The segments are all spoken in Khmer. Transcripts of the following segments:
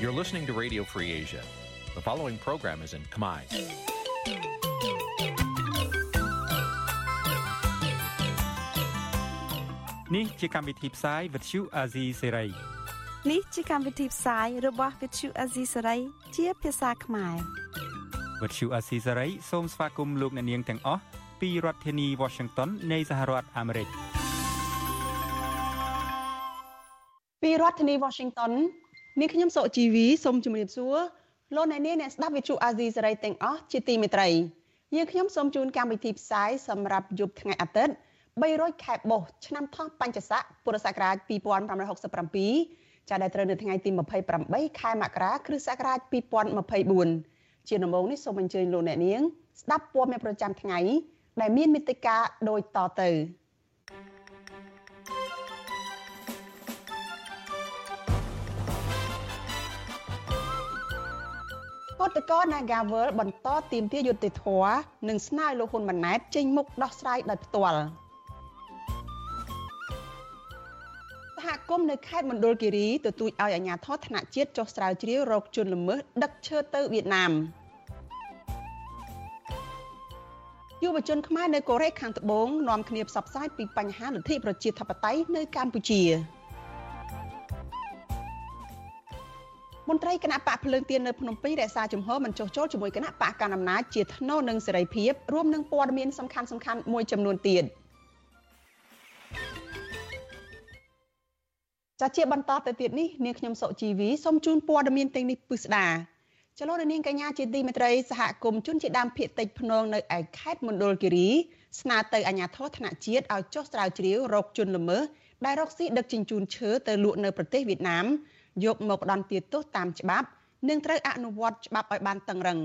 You're listening to Radio Free Asia. The following program is in Khmer. នេះជាកម្មវិធីផ្សាយ Vuthu Azizi Serai នេះជាកម្មវិធីផ្សាយរបស់ Vuthu Azizi Serai ជាភាសាខ្មែរ Vuthu Azizi Serai សូមស្វាគមន៍លោកអ្នកនាងទាំងអស់ពីរដ្ឋធានី Washington នៃសហរដ្ឋអាមេរិក។ពីរដ្ឋធានី Washington នាងខ្ញុំសុជីវីសូមជម្រាបសួរលោកអ្នកនាងអ្នកស្ដាប់វិទ្យុអាស៊ីសេរីទាំងអស់ជាទីមេត្រីយើងខ្ញុំសូមជូនកម្មវិធីផ្សាយសម្រាប់យប់ថ្ងៃអាទិត្យ300ខែបុស្សឆ្នាំថោះបัญចស័កពុរសករាជ2567ចាប់ដែលត្រូវនៅថ្ងៃទី28ខែមករាគ្រិស្តសករាជ2024ជាដំបូងនេះសូមអញ្ជើញលោកអ្នកនាង ស្ដាប់ព័ត៌មានប្រចាំថ្ងៃដែលមានមេត្តាដូចតទៅ ឧតកោ Nagavel បន្តទៀមទាយុត្តិធម៌និងស្នើលោកហ៊ុនម៉ាណែតចេញមុខដោះស្រាយដោយផ្ទាល់សហគមន៍នៅខេត្តមណ្ឌលគិរីទទូចឲ្យអាជ្ញាធរថ្នាក់ជាតិចុះស្រាវជ្រាវរកជនល្មើសដឹកឈើទៅវៀតណាមយុវជនខ្មែរនៅកូរ៉េខាងត្បូងនាំគ្នាផ្សព្វផ្សាយពីបញ្ហាលទ្ធិប្រជាធិបតេយ្យនៅកម្ពុជា មន្ត្រីគណៈបកភ្លើងទៀននៅភ្នំពេញរក្សាជំហរមិនចុះចូលជាមួយគណៈបកកណ្ដាលអំណាចជាថ្នូរនឹងសេរីភាពរួមនឹងព័ត៌មានសំខាន់សំខាន់មួយចំនួនទៀតចាជាបន្តទៅទៀតនេះនាងខ្ញុំសុជីវីសូមជូនព័ត៌មានទាំងនេះពិស្ដាចលនានាងកញ្ញាជាទីមេត្រីសហគមន៍ជនជាដើមភៀតតិចភ្នងនៅឯខេត្តមណ្ឌលគិរីស្នើទៅអាជ្ញាធរថ្នាក់ជាតិឲ្យចុះស្រាវជ្រាវរកជនល្មើសដែលរកស៊ីដឹកជញ្ជូនឈើទៅលក់នៅប្រទេសវៀតណាម យកមកផ្ដន្ទាទោសតាមច្បាប់និងត្រូវអនុវត្តច្បាប់ឲ្យបានតឹងរឹង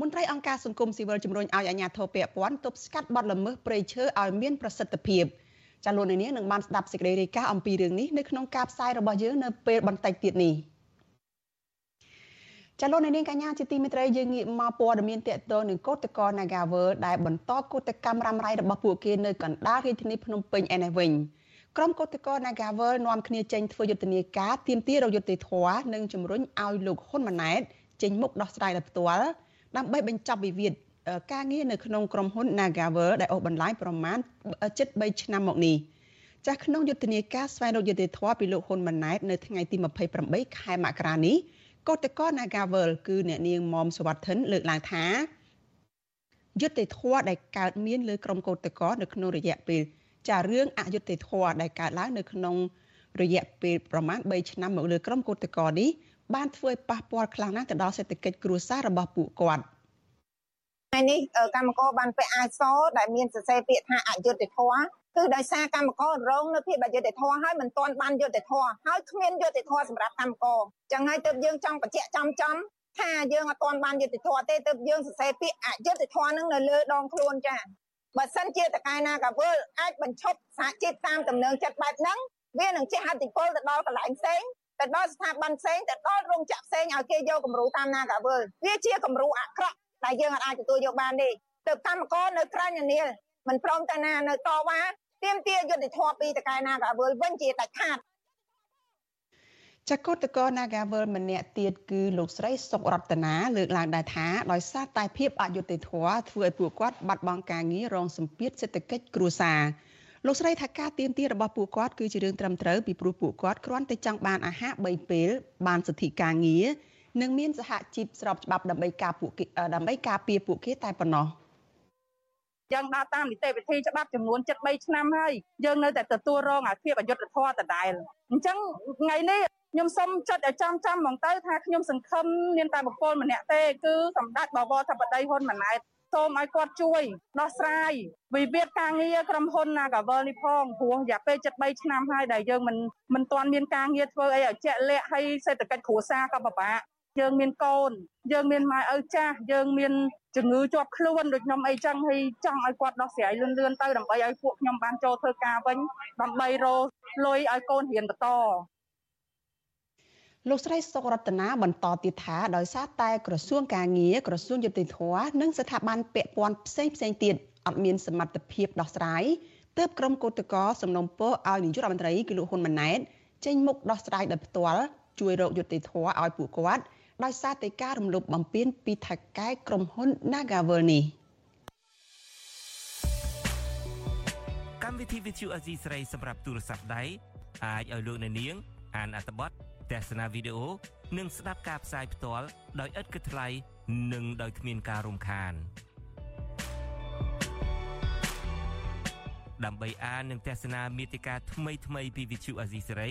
មន្ត្រីអង្គការសង្គមស៊ីវិលជំរុញឲ្យអាជ្ញាធរពាក់ព័ន្ធទប់ស្កាត់បទល្មើសព្រៃឈើឲ្យមានប្រសិទ្ធភាពចាលោកនាងនឹងបានស្ដាប់សេចក្តីរាយការណ៍អំពីរឿងនេះនៅក្នុងការផ្សាយរបស់យើងនៅពេលបន្តិចទៀតនេះចលនានាងកញ្ញាជាទីមេត្រីយើងងាកមកព័ត៌មានតកតងនឹងកោតកោ Nagawer ដែលបន្តកោតកម្មរ៉ាំរ៉ៃរបស់ពួកគេនៅកណ្ដាលរាជធានីភ្នំពេញឯនេះវិញ។ ក្រុមកោតក្រ Nagavel នាំគ្នាចេញធ្វើយុទ្ធនាការទាមទាររយុត្តិធម៌និងជំរុញឲ្យលោកហ៊ុនម៉ាណែតចេញមុខដោះស្រាយដោយផ្ទាល់ដើម្បីបញ្ចប់វិវាទការងារនៅក្នុងក្រុមហ៊ុន Nagavel ដែលអូសបន្លាយប្រមាណជិត3ឆ្នាំមកនេះចាស់ក្នុងយុទ្ធនាការស្វែងរកយុត្តិធម៌ពីលោកហ៊ុនម៉ាណែតនៅថ្ងៃទី28ខែមករានេះកោតក្រ Nagavel គឺអ្នកនាងមុំសវត្ថិនលើកឡើងថាយុត្តិធម៌ដែលកើតមានលើក្រុមកោតក្រនៅក្នុងរយៈពេល ចារឿងអយុត្តិធម៌ដែលកើតឡើងនៅក្នុងរយៈពេលប្រមាណ3ឆ្នាំមកលើក្រុមកោតក្រនេះបានធ្វើឲ្យប៉ះពាល់ខ្លាំងណាស់ទៅដល់សេដ្ឋកិច្ចគ្រួសាររបស់ពួកគាត់ថ្ងៃនេះកម្មករបានពាក់អាវសដែលមានសរសេរពាក្យថាអយុត្តិធម៌គឺដោយសារកម្មកររងនៅភាពអយុត្តិធម៌ហើយមិនទាន់បានយុត្តិធម៌ហើយគ្មានយុត្តិធម៌សម្រាប់កម្មករចឹងហើយទើបយើងចង់បញ្ជាក់ចំចំថាយើងអត់ទាន់បានយុត្តិធម៌ទេទើបយើងសរសេរពាក្យអយុត្តិធម៌នឹងនៅលើដងខ្លួនចា បើសិនជាតកែណាកាវលអាចបញ្ឈប់សហជីពតាមដំណើរចិត្តបែបហ្នឹងវានឹងជះឥទ្ធិពលទៅដល់កន្លែងផ្សេងទៅដល់ស្ថាប័នផ្សេងទៅដល់រោងចក្រផ្សេងឲ្យគេយកគំរូតាមណាកាវលវាជាគំរូអាក្រក់ដែលយើងអាចទទួលយកបានទេទៅកម្មករនៅក្រៅនានាមិនព្រមទៅណានៅតវ៉ាទាមទារយុត្តិធម៌ពីតកែណាកាវលវិញជាដាច់ខាត ចកតកោ Nagavel ម្នាក់ទៀតគឺលោកស្រីសុករតនាលើកឡើងដែរថាដោយសារតែភាពអយុត្តិធម៌ធ្វើឲ្យពួកគាត់បាត់បង់ការងាររងសម្ពាធសេដ្ឋកិច្ចគ្រួសារលោកស្រីថាការទៀមទារបស់ពួកគាត់គឺជារឿងត្រឹមត្រូវពីព្រោះពួកគាត់គ្រាន់តែចង់បានអាហារ3ពេលបានសិទ្ធិការងារនិងមានសហជីពស្របច្បាប់ដើម្បីការពួកគេដើម្បីការពារពួកគេតែប៉ុណ្ណោះ យើងដើរតាមនីតិវិធីច្បាប់ចំនួន73ឆ្នាំហើយយើងនៅតែទទួលរងអាភាពអយុត្តិធម៌ដដែលអញ្ចឹងថ្ងៃនេះខ្ញុំសូមចុចឲ្យចំចំហ្មងទៅថាខ្ញុំសង្ឃឹមមានតែបុគ្គលម្នាក់ទេគឺសម្ដេចបវរធិបតីហ៊ុនម៉ាណែតសូមឲ្យគាត់ជួយដោះស្រាយវិវាទការងារក្រុមហ៊ុន Nagavel នេះផងព្រោះរយៈពេល73ឆ្នាំហើយដែលយើងមិនមិនទាន់មានការងារធ្វើអីឲ្យជាក់លាក់ហើយសេដ្ឋកិច្ចគ្រួសារក៏ពិបាកយើងមានកូន យើងមានម៉ែឪចាស់យើងមាន ជំងឺជាប់ខ្លួនដូចខ្ញុំអីចឹងហើយចង់ឲ្យគាត់ដោះស្រាយលឿនលឿនទៅដើម្បីឲ្យពួកខ្ញុំបានចូលធ្វើការវិញដើម្បីរកលុយឲ្យកូនរៀនបន្តលោកស្រីសុករតនាបន្តទៀតថាដោយសារតែក្រសួងការងារក្រសួងយុតិធធនិងស្ថាប័នពាក់ព័ន្ធផ្សេងផ្សេងទៀតអត់មានសមត្ថភាពដោះស្រាយទើបក្រុមកោតក្រសំណុំពរឲ្យនាយករដ្ឋមន្ត្រីគឺលោកហ៊ុនម៉ាណែតចេញមុខដោះស្រាយដោយផ្ទាល់ជួយរកយុត្តិធម៌ឲ្យពួកគាត់ ដោយសារតែការរំលោភបំពានពីថៅកែក្រុមហ៊ុន Nagavel នេះកម្មវិធី Vithu Azizi ស្រីសម្រាប់ទូរស័ព្ទដៃអាចឲ្យលោកអ្នកនាង អានអត្ថបទទស្សនាវីដេអូនិងស្ដាប់ការផ្សាយផ្ទាល់ដោយឥតគិតថ្លៃនិងដោយគ្មានការរំខានដើម្បីអាននិងទស្សនាមេតិការថ្មីថ្មីពី Vithu Azizi សេរី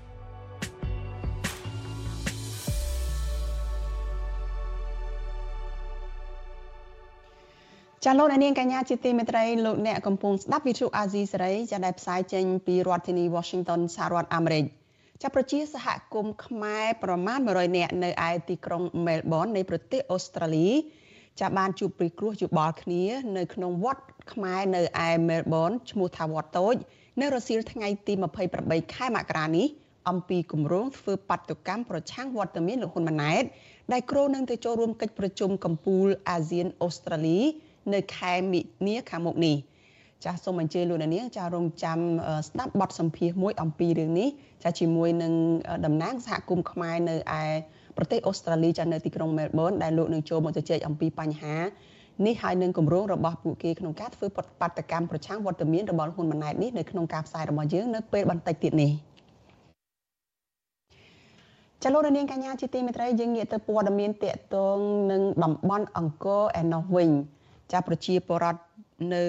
ចាលោកនាងកញ្ញាជាទីមេត្រីលោកអ្នកកំពុងស្ដាប់វិទ្យុអាស៊ីសេរីចាដែលផ្សាយចេញពីរដ្ឋធានី Washington សហរដ្ឋអាមេរិកចាប្រជាសហគមន៍ខ្មែរប្រមាណ100នាក់នៅឯទីក្រុង Melbourne នៃប្រទេសអូស្ត្រាលីចាបានជួបព្រិះគ្រោះយោបល់គ្នា នៅក្នុងវត្តខ្មែរនៅឯ Melbourne ឈ្មោះថាវត្តតូច នៅរសៀលថ្ងៃទី28ខែមករានេះអំពីគម្រោងធ្វើបាតុកម្មប្រឆាំងវត្តមានលោកហ៊ុនម៉ាណែតដែលគ្រោងនឹងទៅចូលរួមកិច្ចប្រជុំកំពូលអាស៊ានអូស្ត្រាលី នៅខែមិនិនាខាងមុខនេះចាសសូមអញ្ជើញលោកនាងចារងចាំស្ដាប់បទសម្ភាសន៍មួយអំពីរឿងនេះចាជាមួយនឹងតំណាងសហគមន៍ខ្មែរនៅឯប្រទេសអូស្ត្រាលីចានៅទីក្រុងមែលប៊នដែលលោកនឹងចូលមកជជែកអំពីបញ្ហានេះហើយនឹងគម្រោងរបស់ពួកគេក្នុងការធ្វើបដកម្មប្រឆាំងវត្តមានរបស់ហ៊ុនម៉ាណែតនេះនៅក្នុងការផ្សាយរបស់យើងនៅពេលបន្តិចទៀតនេះចលនានាងកញ្ញាជាទីមេត្រីយើងងាកទៅព័ត៌មានតកតងនឹងតំបន់អង្គរឯណោះវិញ ចាប្រជាពលរដ្ឋនៅ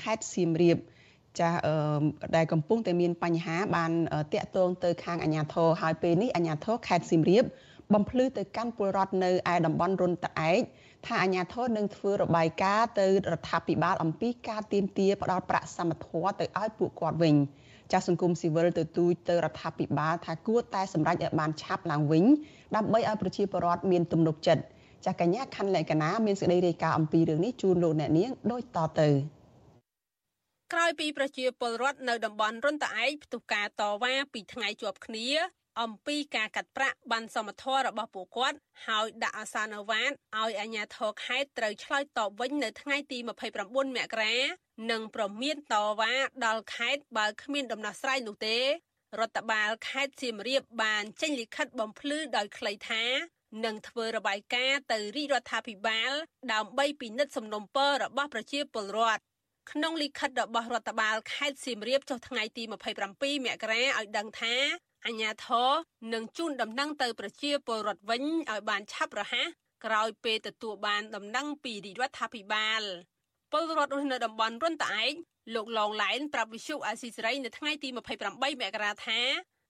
ខេត្តសៀមរាបចាស់ដែលកំពុងតែមានបញ្ហាបានតាក់ទងទៅខាងអាជ្ញាធរហើយពេលនេះអាជ្ញាធរខេត្តសៀមរាបបំភ្លឺទៅកាន់ពលរដ្ឋនៅឯតំបន់រុនត្អែកថាអាជ្ញាធរនឹងធ្វើរបាយការណ៍ទៅរដ្ឋាភិបាលអំពីការទៀមទាផ្ដល់ប្រាក់សមត្ថភាពទៅឲ្យពួកគាត់វិញចាស់សង្គមស៊ីវិលទៅទូចទៅរដ្ឋាភិបាលថាគួរតែសម្រេចឲ្យបានឆាប់ឡើងវិញដើម្បីឲ្យប្រជាពលរដ្ឋមានទំនុកចិត្ត ចាស់កញ្ញាខណ្ឌលក្ខណាមានសេចក្តីរាយការណ៍អំពីរឿងនេះជូនលោកអ្នកនាងដូចតទៅក្រោយពីប្រជាពលរដ្ឋនៅតំបន់រុនតាឯកផ្ទុះការតវ៉ាពីថ្ងៃជាប់គ្នា អំពីការកាត់ប្រាក់បានសមត្ថភាពរបស់ពួកគាត់ហើយដាក់អាសានវ៉ាតឲ្យអាជ្ញាធរខេត្តត្រូវឆ្លើយតបវិញនៅថ្ងៃទី29មករានិងប្រមានតវ៉ាដល់ខេត្តបើគ្មានដំណោះស្រាយនោះទេរដ្ឋបាលខេត្តសៀមរាបបានចេញលិខិតបំភ្លឺដោយខ្លីថា នឹងធ្វើរបាយការណ៍ទៅរាជរដ្ឋាភិបាល ដើម្បីពិនិត្យសំណុំពររបស់ប្រជាពលរដ្ឋក្នុងលិខិតរបស់រដ្ឋបាលខេត្តសៀមរាបចុះថ្ងៃទី27មករាឲ្យដឹងថាអញ្ញាធរនឹងជូនដំណឹងទៅប្រជាពលរដ្ឋវិញឲ្យបានឆាប់រហ័សក្រោយពេលទទួលបានដំណឹងពីរាជរដ្ឋាភិបាលពលរដ្ឋរស់នៅតំបន់រុនត្អែកលោកឡងឡែនប្រាប់វិសុអាស៊ីសេរីនៅថ្ងៃទី28មករាថា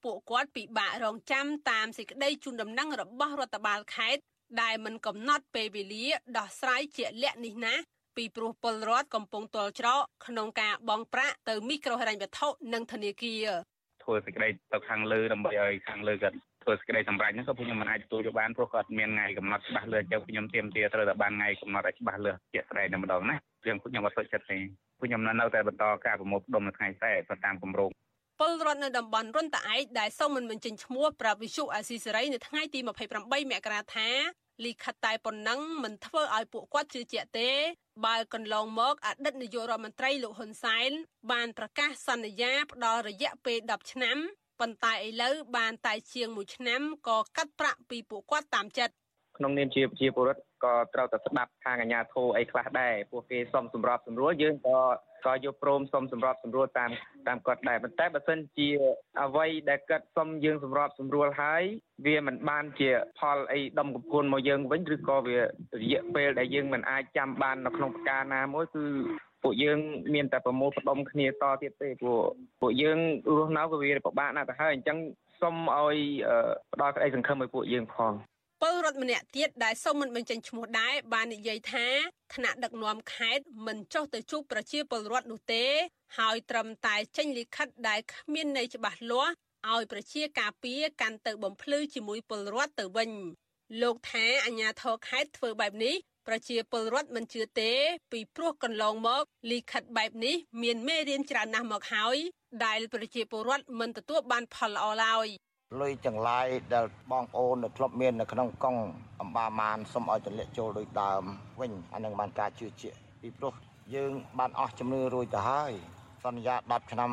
ពួកគាត់ពិបាករងចាំតាមសេចក្តីជូនដំណឹងរបស់រដ្ឋបាលខេត្តដែលមិនកំណត់ពេលវេលាដោះស្រាយជាក់លាក់នេះណាពីព្រោះពលរដ្ឋកំពុងទល់ច្រកក្នុងការបង់ប្រាក់ទៅមីក្រូហិរញ្ញវត្ថុនិងធនាគារធ្វើសេចក្តីទៅខាងលើដើម្បីឲ្យខាងលើគាត់ធ្វើសេចក្តីសម្រេចហ្នឹងក៏ពួកខ្ញុំមិនអាចទទួលយកបានព្រោះគាត់មានថ្ងៃកំណត់ច្បាស់លាស់ចឹងពួកខ្ញុំទៀមទាត្រូវតែបានថ្ងៃកំណត់ឲ្យច្បាស់លាស់ជាក់ស្ដែងតែម្ដងណារឿងពួកខ្ញុំអត់សុខចិត្តទេពួកខ្ញុំនៅតែបន្តការប្រមូលផ្ដុំនៅថ្ងៃស្អែកតាមគម្រោង ពលរដ្ឋនៅតំបន់រុនតាឯកដែលសូមមិនបញ្ចេញឈ្មោះប្រាប់វិសុអាស៊ីសេរីនៅថ្ងៃទី28មករាថាលិខិតតែប៉ុណ្ណឹងមិនធ្វើឲ្យពួកគាត់ជឿជាក់ទេ បើកន្លងមកអតីតនាយករដ្ឋមន្ត្រីលោកហ៊ុនសែនបានប្រកាសសន្យាផ្ដល់រយៈពេល10ឆ្នាំប៉ុន្តែឥឡូវបានតែជាង1ឆ្នាំក៏កាត់ប្រាក់ពីពួកគាត់តាមចិត្តក្នុងនាមជាប្រជាពលរដ្ឋក៏ត្រូវតែស្ដាប់ខាងអាជ្ញាធរអីខ្លះដែរពួកគេសុំសម្របសម្រួលយើងក៏ ក៏យកព្រមសុំសម្របសម្រួលតាមតាមគាត់ដែរប៉ុន្តែបើសិនជាអ្វីដែលគាត់សុំយើងសម្របសម្រួលហើយវាមិនបានជាផលអីដំកំពួនមកយើងវិញឬក៏វារយៈពេលដែលយើងមិនអាចចាំបាននៅក្នុងប្រការណាមួយគឺពួកយើងមានតែប្រមូលផ្ដុំគ្នាតទៀតទេព្រោះពួកយើងរស់នៅក៏វាពិបាកណាស់ទៅហើយអញ្ចឹងសូមឲ្យផ្ដល់ក្តីសង្ឃឹមឲ្យពួកយើងផង ពលរដ្ឋម្នាក់ទៀតដែលសូមមិនបញ្ចេញឈ្មោះដែរបាននិយាយថាថ្នាក់ដឹកនាំខេត្តមិនចុះទៅជួបប្រជាពលរដ្ឋនោះទេ ហើយត្រឹមតែចេញលិខិតដែលគ្មានន័យច្បាស់លាស់ឲ្យប្រជាការពារកាន់ទៅបំភ្លឺជាមួយពលរដ្ឋទៅវិញលោកថាអាញាធរខេត្តធ្វើបែបនេះប្រជាពលរដ្ឋមិនជឿទេ ពីព្រោះកន្លងមកលិខិតបែបនេះមានមេរៀនច្រើនណាស់មកហើយដែលប្រជាពលរដ្ឋមិនទទួលបានផលល្អឡើយ លុយទាំងឡាយដែលបងប្អូននៅធ្លាប់មាននៅក្នុងកង់អំបាមានសូមឲ្យទម្លាក់ចូលដូចដើមវិញអានឹងបានការជឿជាក់ពីព្រោះយើងបានអស់ជំនឿរួចទៅហើយសន្យា10ឆ្នាំ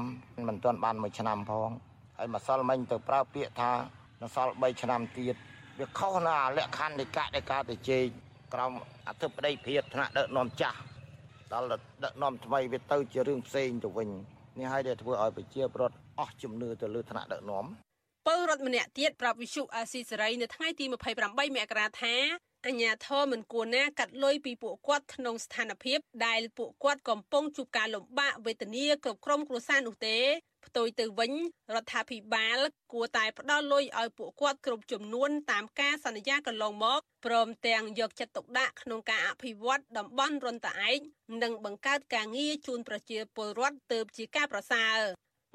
មិនទាន់បាន1ឆ្នាំផងហើយម្សិលមិញទៅប្រើពាក្យថានៅសល់3ឆ្នាំទៀតវាខុសណាលក្ខខណ្ឌនៃកតិកាទៅជែកក្រមអធិបតីភាពថ្នាក់ដឹកនាំចាស់ដល់ដឹកនាំថ្មីវាទៅជារឿងផ្សេងទៅវិញនេះហើយដែលធ្វើឲ្យប្រជាពលរដ្ឋអស់ជំនឿទៅលើថ្នាក់ដឹកនាំ ពលរដ្ឋម្នាក់ទៀតប្រាប់វិសុអាស៊ីសេរីនៅថ្ងៃទី28មករាថាអញ្ញាធមមិនគួរណាកាត់លុយពីពួកគាត់ក្នុងស្ថានភាពដែលពួកគាត់កំពុងជួបការលំបាកវេទនាគ្រប់ក្រុមគ្រួសារនោះទេផ្ទុយទៅវិញរដ្ឋាភិបាលគួរតែផ្ដល់លុយឲ្យពួកគាត់គ្រប់ចំនួនតាមការសន្យាកន្លងមកព្រមទាំងយកចិត្តទុកដាក់ក្នុងការអភិវឌ្ឍតំបន់រនតាឯកនិងបង្កើតការងារជូនប្រជាពលរដ្ឋទៅជាការប្រសើរ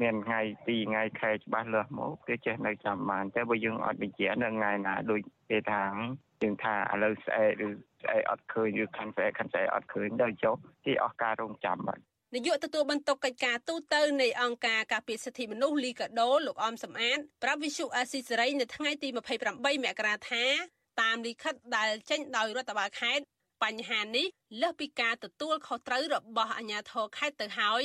មានថ្ងៃ2ថ្ងៃខែច្បាស់លាស់មកគេចេះនៅចាំបានតែបើយើងអត់បញ្ជាក់នៅថ្ងៃណាដូចគេថាយើងថាឥឡូវស្អែកឬស្អែកអត់ឃើញឬខាន់ស្អែកខាន់ស្អែកអត់ឃើញដល់ចុះគេអស់ការរងចាំបាត់នាយកទទួលបន្ទុកកិច្ចការទូតនៃអង្គការការពារសិទ្ធិមនុស្សលីកាដូលោកអមសំអាតប្រាប់វិសុអាស៊ីសេរីនៅថ្ងៃទី28មករាថាតាមលិខិតដែលចេញដោយរដ្ឋបាលខេត្តបញ្ហានេះលើសពីការទទួលខុសត្រូវរបស់អាជ្ញាធរខេត្តទៅហើយ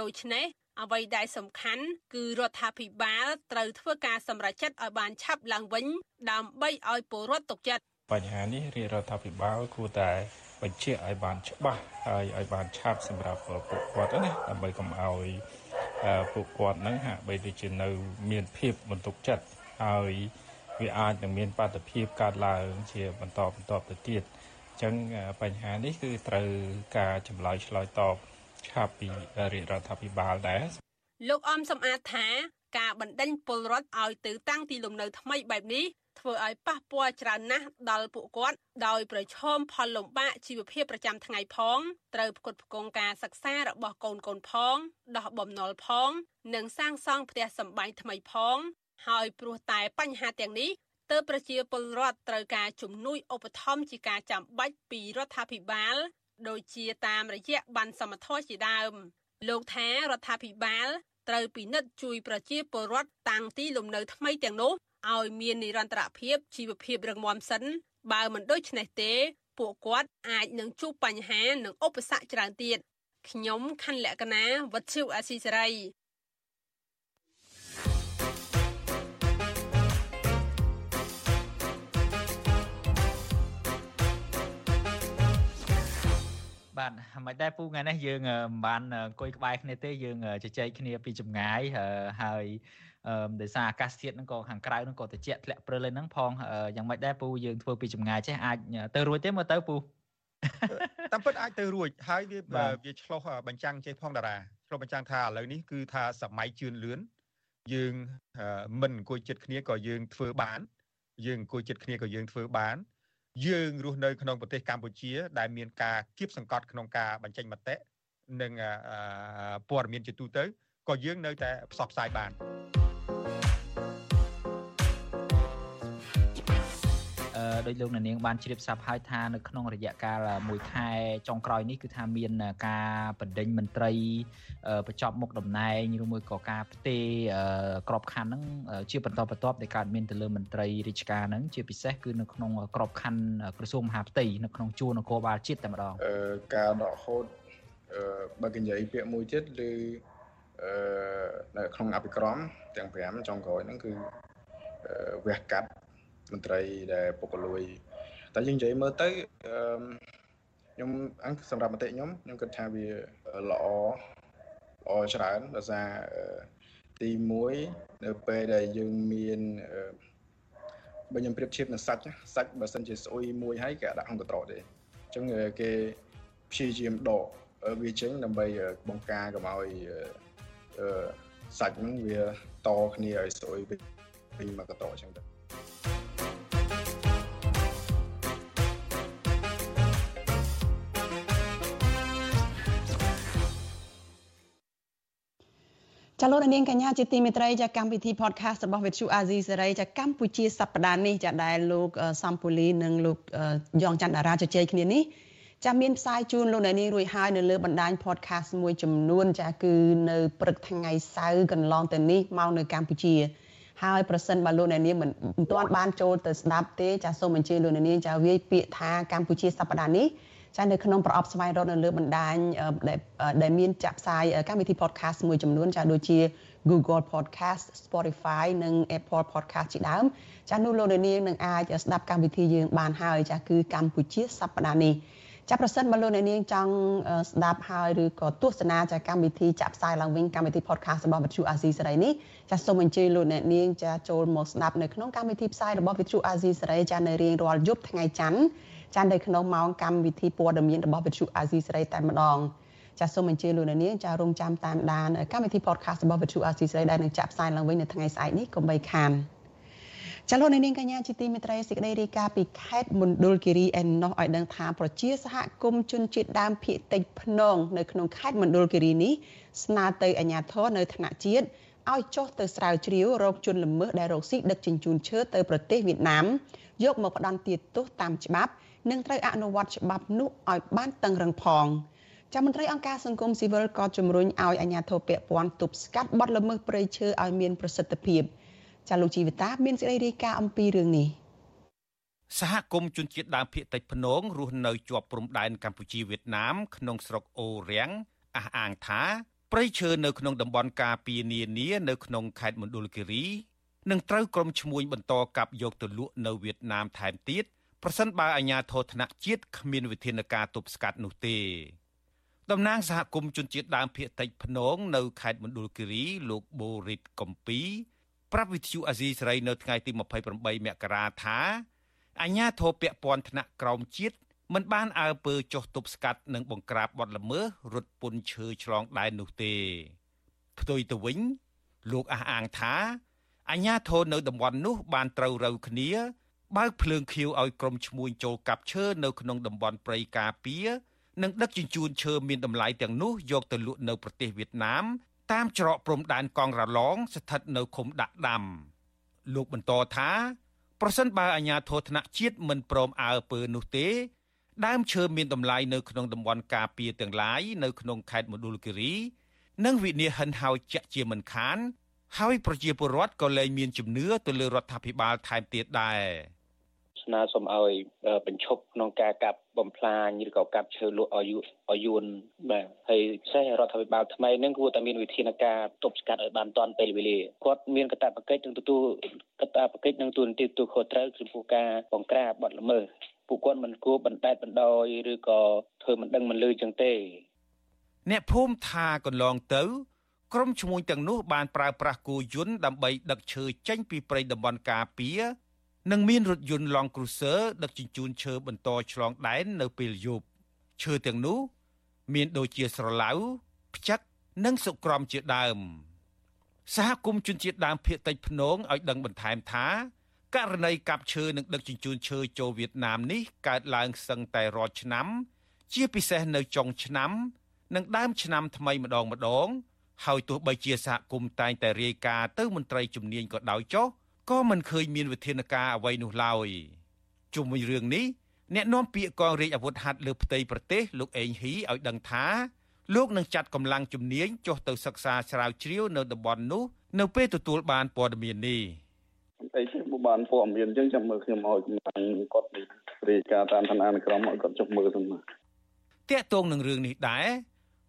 ដូច្នេះ អ្វីដែលសំខាន់គឺរដ្ឋាភិបាលត្រូវធ្វើការសម្រេចចិត្តឲ្យបានឆាប់ឡើងវិញ ដើម្បីឲ្យពលរដ្ឋទុកចិត្តបញ្ហានេះរាជរដ្ឋាភិបាលគួរតែបញ្ជាក់ឲ្យបានច្បាស់ហើយឲ្យបានឆាប់សម្រាប់ពួកគាត់ណាដើម្បីកុំឲ្យពួកគាត់ហ្នឹងហាក់បីដូចជានៅ មានភាពបន្ទុកចិត្តហើយវាអាចនឹងមានបាតុភិបកើតឡើងជាបន្តបន្តទៅទៀតអញ្ចឹងបញ្ហានេះគឺត្រូវការចម្លើយឆ្លើយតប ឆាប់ពីរាជរដ្ឋាភិបាលដែរលោកអមសំអាតថាការបណ្ដេញពលរដ្ឋឲ្យទៅតាំងទីលំនៅថ្មីបែបនេះធ្វើឲ្យប៉ះពាល់ច្រើនណាស់ដល់ពួកគាត់ដោយប្រឈមផលលំបាកជីវភាពប្រចាំថ្ងៃផងត្រូវផ្គត់ផ្គង់ការសិក្សារបស់កូនកូនផងដោះបំណុលផង និងសាងសង់ផ្ទះសម្បែងថ្មីផង ហើយព្រោះតែបញ្ហាទាំងនេះទើបប្រជាពលរដ្ឋត្រូវការជំនួយឧបត្ថម្ភជាការចាំបាច់ពីរដ្ឋាភិបាល ដូចជាតាមរយៈបានសមត្ថជាដើម លោកថារដ្ឋាភិបាលត្រូវពិនិត្យជួយប្រជាពលរដ្ឋតាំងទីលំនៅថ្មីទាំងនោះឲ្យមាននិរន្តរភាពជីវភាពរឹងមាំសិន បើមិនដូច្នេះទេ ពួកគាត់អាចនឹងជួបបញ្ហានិងឧបសគ្គច្រើនទៀតខ្ញុំខណ្ឌលក្ខណាវັດឈូអាស៊ីសេរី បាទមិនដែរពូថ្ងៃនេះយើងមិនបានអង្គុយក្បែរគ្នាទេយើងជជែកគ្នាពីចម្ងាយហើយអឺដោយសារអាកាសធាតុហ្នឹងក៏ខាងក្រៅហ្នឹងក៏ត្រជាក់ធ្លាក់ព្រិលហ្នឹងផងយ៉ាងម៉េចដែរពូយើងធ្វើពីចម្ងាយចេះអាចទៅរួចទេមើលទៅពូតាមពិតអាចទៅរួចហើយវាវាឆ្លោះបញ្ចាំងចេះផងតារាឆ្លោះបញ្ចាំងថាឥឡូវនេះគឺថាសម័យជឿនលឿនយើងមិនអង្គុយចិត្តគ្នាក៏យើងធ្វើបានយើងអង្គុយចិត្តគ្នាក៏យើងធ្វើបាន យើងរស់នៅក្នុងប្រទេសកម្ពុជា ដែលមានការគៀបសង្កត់ក្នុងការបញ្ចេញមតិនិងព័ត៌មានជាទូទៅក៏យើងនៅតែផ្សព្វផ្សាយបាន ដោយលោកនាងបានជ្រាបស្រាប់ហើយថានៅក្នុងរយៈកាល1ខែចុងក្រោយនេះគឺថាមានការបណ្ដេញមន្ត្រីបញ្ចប់មុខតំណែងឬមួយក៏ការផ្ទេរក្របខ័ណ្ឌហ្នឹងជាបន្តបន្ទាប់ដែលកើតមានទៅលើមន្ត្រីរាជការហ្នឹងជាពិសេសគឺនៅក្នុងក្របខ័ណ្ឌក្រសួងមហាផ្ទៃនៅក្នុងជួរនគរបាលជាតិតែម្ដងការដកហូតបើគេនិយាយពាក្យមួយទៀតឬនៅក្នុងអភិក្រមទាំង5ចុងក្រោយហ្នឹងគឺវះកាត់ មន្ត្រីដែលពុករលួយតែយើងនិយាយមើលទៅខ្ញុំអង្គសម្រាប់មតិខ្ញុំខ្ញុំគិតថាវាល្អល្អច្រើនដោយសារទី1នៅពេលដែលយើងមានបើខ្ញុំប្រៀបធៀបនឹងសាច់សាច់បើសិនជាស្អុយមួយហើយគេដាក់ក្នុងកត្រកទេអញ្ចឹងគេព្យាយាមដកវាចេញដើម្បីបង្ការកុំឲ្យសាច់ហ្នឹងវាតគ្នាឲ្យស្រួយវិញមកកតអញ្ចឹងទៅ ចាលោកនាងកញ្ញាជាទីមេត្រីចាកម្មវិធី podcast របស់ Vithu Azizi សេរីចាកម្ពុជាសប្តាហ៍នេះចាដែលលោកសំពូលីនិងលោកយ៉ងច័ន្ទតារាជជែកគ្នានេះចាមានផ្សាយជូនលោកអ្នកនាងរួចហើយនៅលើបណ្ដាញ podcast មួយចំនួន ចាគឺនៅព្រឹកថ្ងៃសៅរ៍កន្លងទៅនេះមកនៅកម្ពុជា ហើយប្រសិនបើលោកអ្នកនាងមិនទាន់បានចូលទៅស្ដាប់ទេចាសូមអញ្ជើញលោកអ្នកនាងចាវាយពាក្យថាកម្ពុជាសប្តាហ៍នេះ ចានៅក្នុងប្រអប់ស្វែងរកនៅលើបណ្ដាញដែលមានចាក់ផ្សាយកម្មវិធី podcast មួយចំនួនចាដូចជា Google Podcast Spotify និង Apple Podcast ជាដើមចានោះលោកនាងនឹងអាចស្ដាប់កម្មវិធីយើងបានហើយចាគឺកម្ពុជាសប្តាហ៍នេះចាប្រសិនបើលោកអ្នកនាងចង់ស្ដាប់ហើយឬក៏ទស្សនាចាកម្មវិធីចាក់ផ្សាយឡើងវិញកម្មវិធី podcast របស់វិទ្យុអាស៊ីសេរីនេះចាសូមអញ្ជើញលោកអ្នកនាងចាចូលមកស្ដាប់នៅក្នុងកម្មវិធីផ្សាយរបស់វិទ្យុអាស៊ីសេរីចានៅរៀងរាល់យប់ថ្ងៃច័ន្ទ ចានៅក្នុងម៉ោងកម្មវិធីព័ត៌មានរបស់វិទ្យុអាស៊ីសេរីតែម្ដងចាសសូមអញ្ជើញលោកអ្នកនាងចារងចាំតាមដានកម្មវិធី podcast របស់វិទ្យុអាស៊ីសេរីដែលនឹងចាក់ផ្សាយឡើងវិញនៅថ្ងៃស្អែកនេះកុំបីខានចាលោកនាងកញ្ញាជាទីមេត្រីសេចក្តីរាយការណ៍ពីខេត្តមណ្ឌលគិរីឯណោះឲ្យដឹងថាប្រជាសហគមន៍ជនជាតិដើមភាគតិចភ្នងនៅក្នុងខេត្តមណ្ឌលគិរីនេះស្នើទៅអាជ្ញាធរនៅថ្នាក់ជាតិឲ្យចុះទៅស្រាវជ្រាវរោគជនល្មើសដែលរកស៊ីដឹកជញ្ជូនឈើទៅប្រទេសវៀតណាមយកមកផ្ដន់ទាទោសតាមច្បាប់ និងត្រូវអនុវត្តច្បាប់នោះឲ្យបានតឹងរឹងផងចាំមន្ត្រីអង្គការសង្គមស៊ីវិលក៏ជំរុញឲ្យអាជ្ញាធរពាក់ព័ន្ធទប់ស្កាត់បទល្មើសព្រៃឈើឲ្យមានប្រសិទ្ធភាពចាលោកជីវិតាមានសេចក្តីរាយការណ៍អំពីរឿងនេះសហគមន៍ជនជាតិដើមភាគតិចភ្នងរស់នៅជាប់ព្រំដែនកម្ពុជាវៀតណាមក្នុងស្រុកអូរាំងអះអាងថាព្រៃឈើនៅក្នុងតំបន់ការពារនានានៅក្នុងខេត្តមណ្ឌលគិរីនឹងត្រូវក្រុមឈ្មួញបន្តកាប់យកទៅលក់នៅវៀតណាមថែមទៀត ប្រសិនបើអាជ្ញាធរថ្នាក់ជាតិគ្មានវិធានការទប់ស្កាត់នោះទេតំណាងសហគមន៍ជនជាតិដើមភាគតិចភ្នងនៅខេត្តមណ្ឌលគិរីលោកបូរិតកំពីប្រាប់វិទ្យុអាស៊ីសេរីនៅថ្ងៃទី28មករាថាអាជ្ញាធរពាក់ព័ន្ធថ្នាក់ក្រោមជាតិមិនបានអើពើចុះទប់ស្កាត់និងបង្ក្រាបបទល្មើសរត់ពន្ធឈើឆ្លងដែននោះទេផ្ទុយទៅវិញលោកអះអាងថាអាជ្ញាធរនៅតំបន់នោះបានត្រូវរូវគ្នា បើកភ្លើងខៀវឲ្យក្រុមឈ្មួញចូលកាប់ឈើនៅក្នុងតំបន់ព្រៃការពារនិងដឹកជញ្ជូនឈើមានតម្លៃទាំងនោះយកទៅលក់នៅប្រទេសវៀតណាមតាមច្រកព្រំដែនកងរ៉ាឡងស្ថិតនៅឃុំដាក់ដាំលោកបន្តថាប្រសិនបើអាជ្ញាធរថ្នាក់ជាតិមិនព្រមអើពើនោះទេដើមឈើមានតម្លៃនៅក្នុងតំបន់ការពារទាំងឡាយនៅក្នុងខេត្តមណ្ឌលគិរីនិងវិនិច្ឆ័យហិនហោចជាក់ជាមិនខានហើយប្រជាពលរដ្ឋក៏លែងមានជំនឿទៅលើរដ្ឋាភិបាលថែមទៀតដែរ ស្នើសុំឲ្យបញ្ឈប់ក្នុងការកាប់បំផ្លាញឬក៏កាប់ឈើលក់ឲ្យឲ្យយួនបាទហើយពិសេសរដ្ឋាភិបាលថ្មីនឹងគួរតែមានវិធានការទប់ស្កាត់ឲ្យបានទាន់ពេលវេលាគាត់មានកាតព្វកិច្ចនឹងទទួលកាតព្វកិច្ចនឹងទូនទីទូខុសត្រូវចំពោះការបង្ក្រាបបទល្មើសពួកគាត់មិនគួរបណ្តែតបណ្ដោយឬក៏ធ្វើមិនដឹងមិនលឺចឹងទេ អ្នកភូមិថាកន្លងទៅក្រុមឈ្មួញទាំងនោះបានប្រើប្រាស់គោយន្តដើម្បីដឹកឈើចេញពីព្រៃតំបន់ការពារ និងមានរថយន្ត Land Cruiser ដឹកជញ្ជូនឈើបន្តឆ្លងដែននៅពេលយប់ឈើទាំងនោះ មានដូចជាស្រឡៅផ្ចឹកនិងសុក្រំជាដើម សហគមន៍ជនជាតិដើមភាគតិចភ្នងឲ្យដឹងបន្ថែមថាករណីកាប់ឈើនិងដឹកជញ្ជូនឈើចូលវៀតណាមនេះកើតឡើងសឹងតែរាល់ឆ្នាំ ជាពិសេសនៅចុងឆ្នាំ និងដើមឆ្នាំថ្មីម្ដងម្ដង ហើយទោះបីជាសហគមន៍តែងតែរាយការណ៍ទៅមន្ត្រីជំនាញក៏ដោយចុះ ក៏មិនឃើញមានវិធានការអ្វីនោះឡើយជុំវិញរឿងនេះអ្នកនាំពាក្យកងរាជអាវុធហត្ថលើផ្ទៃប្រទេសលោកអេងហ៊ីឲ្យដឹងថាលោកនឹងចាត់កម្លាំងជំនាញចុះទៅសិក្សាស្រាវជ្រាវនៅតំបន់នោះនៅពេលទទួលបានព័ត៌មាននេះអីទេបានព័ត៌មានអញ្ចឹងចាំមើលខ្ញុំឲ្យកម្លាំងគាត់រាយការណ៍តាមឋានានុក្រមឲ្យគាត់ចុះមើលទៅមកតាកតងនឹងរឿងនេះដែរ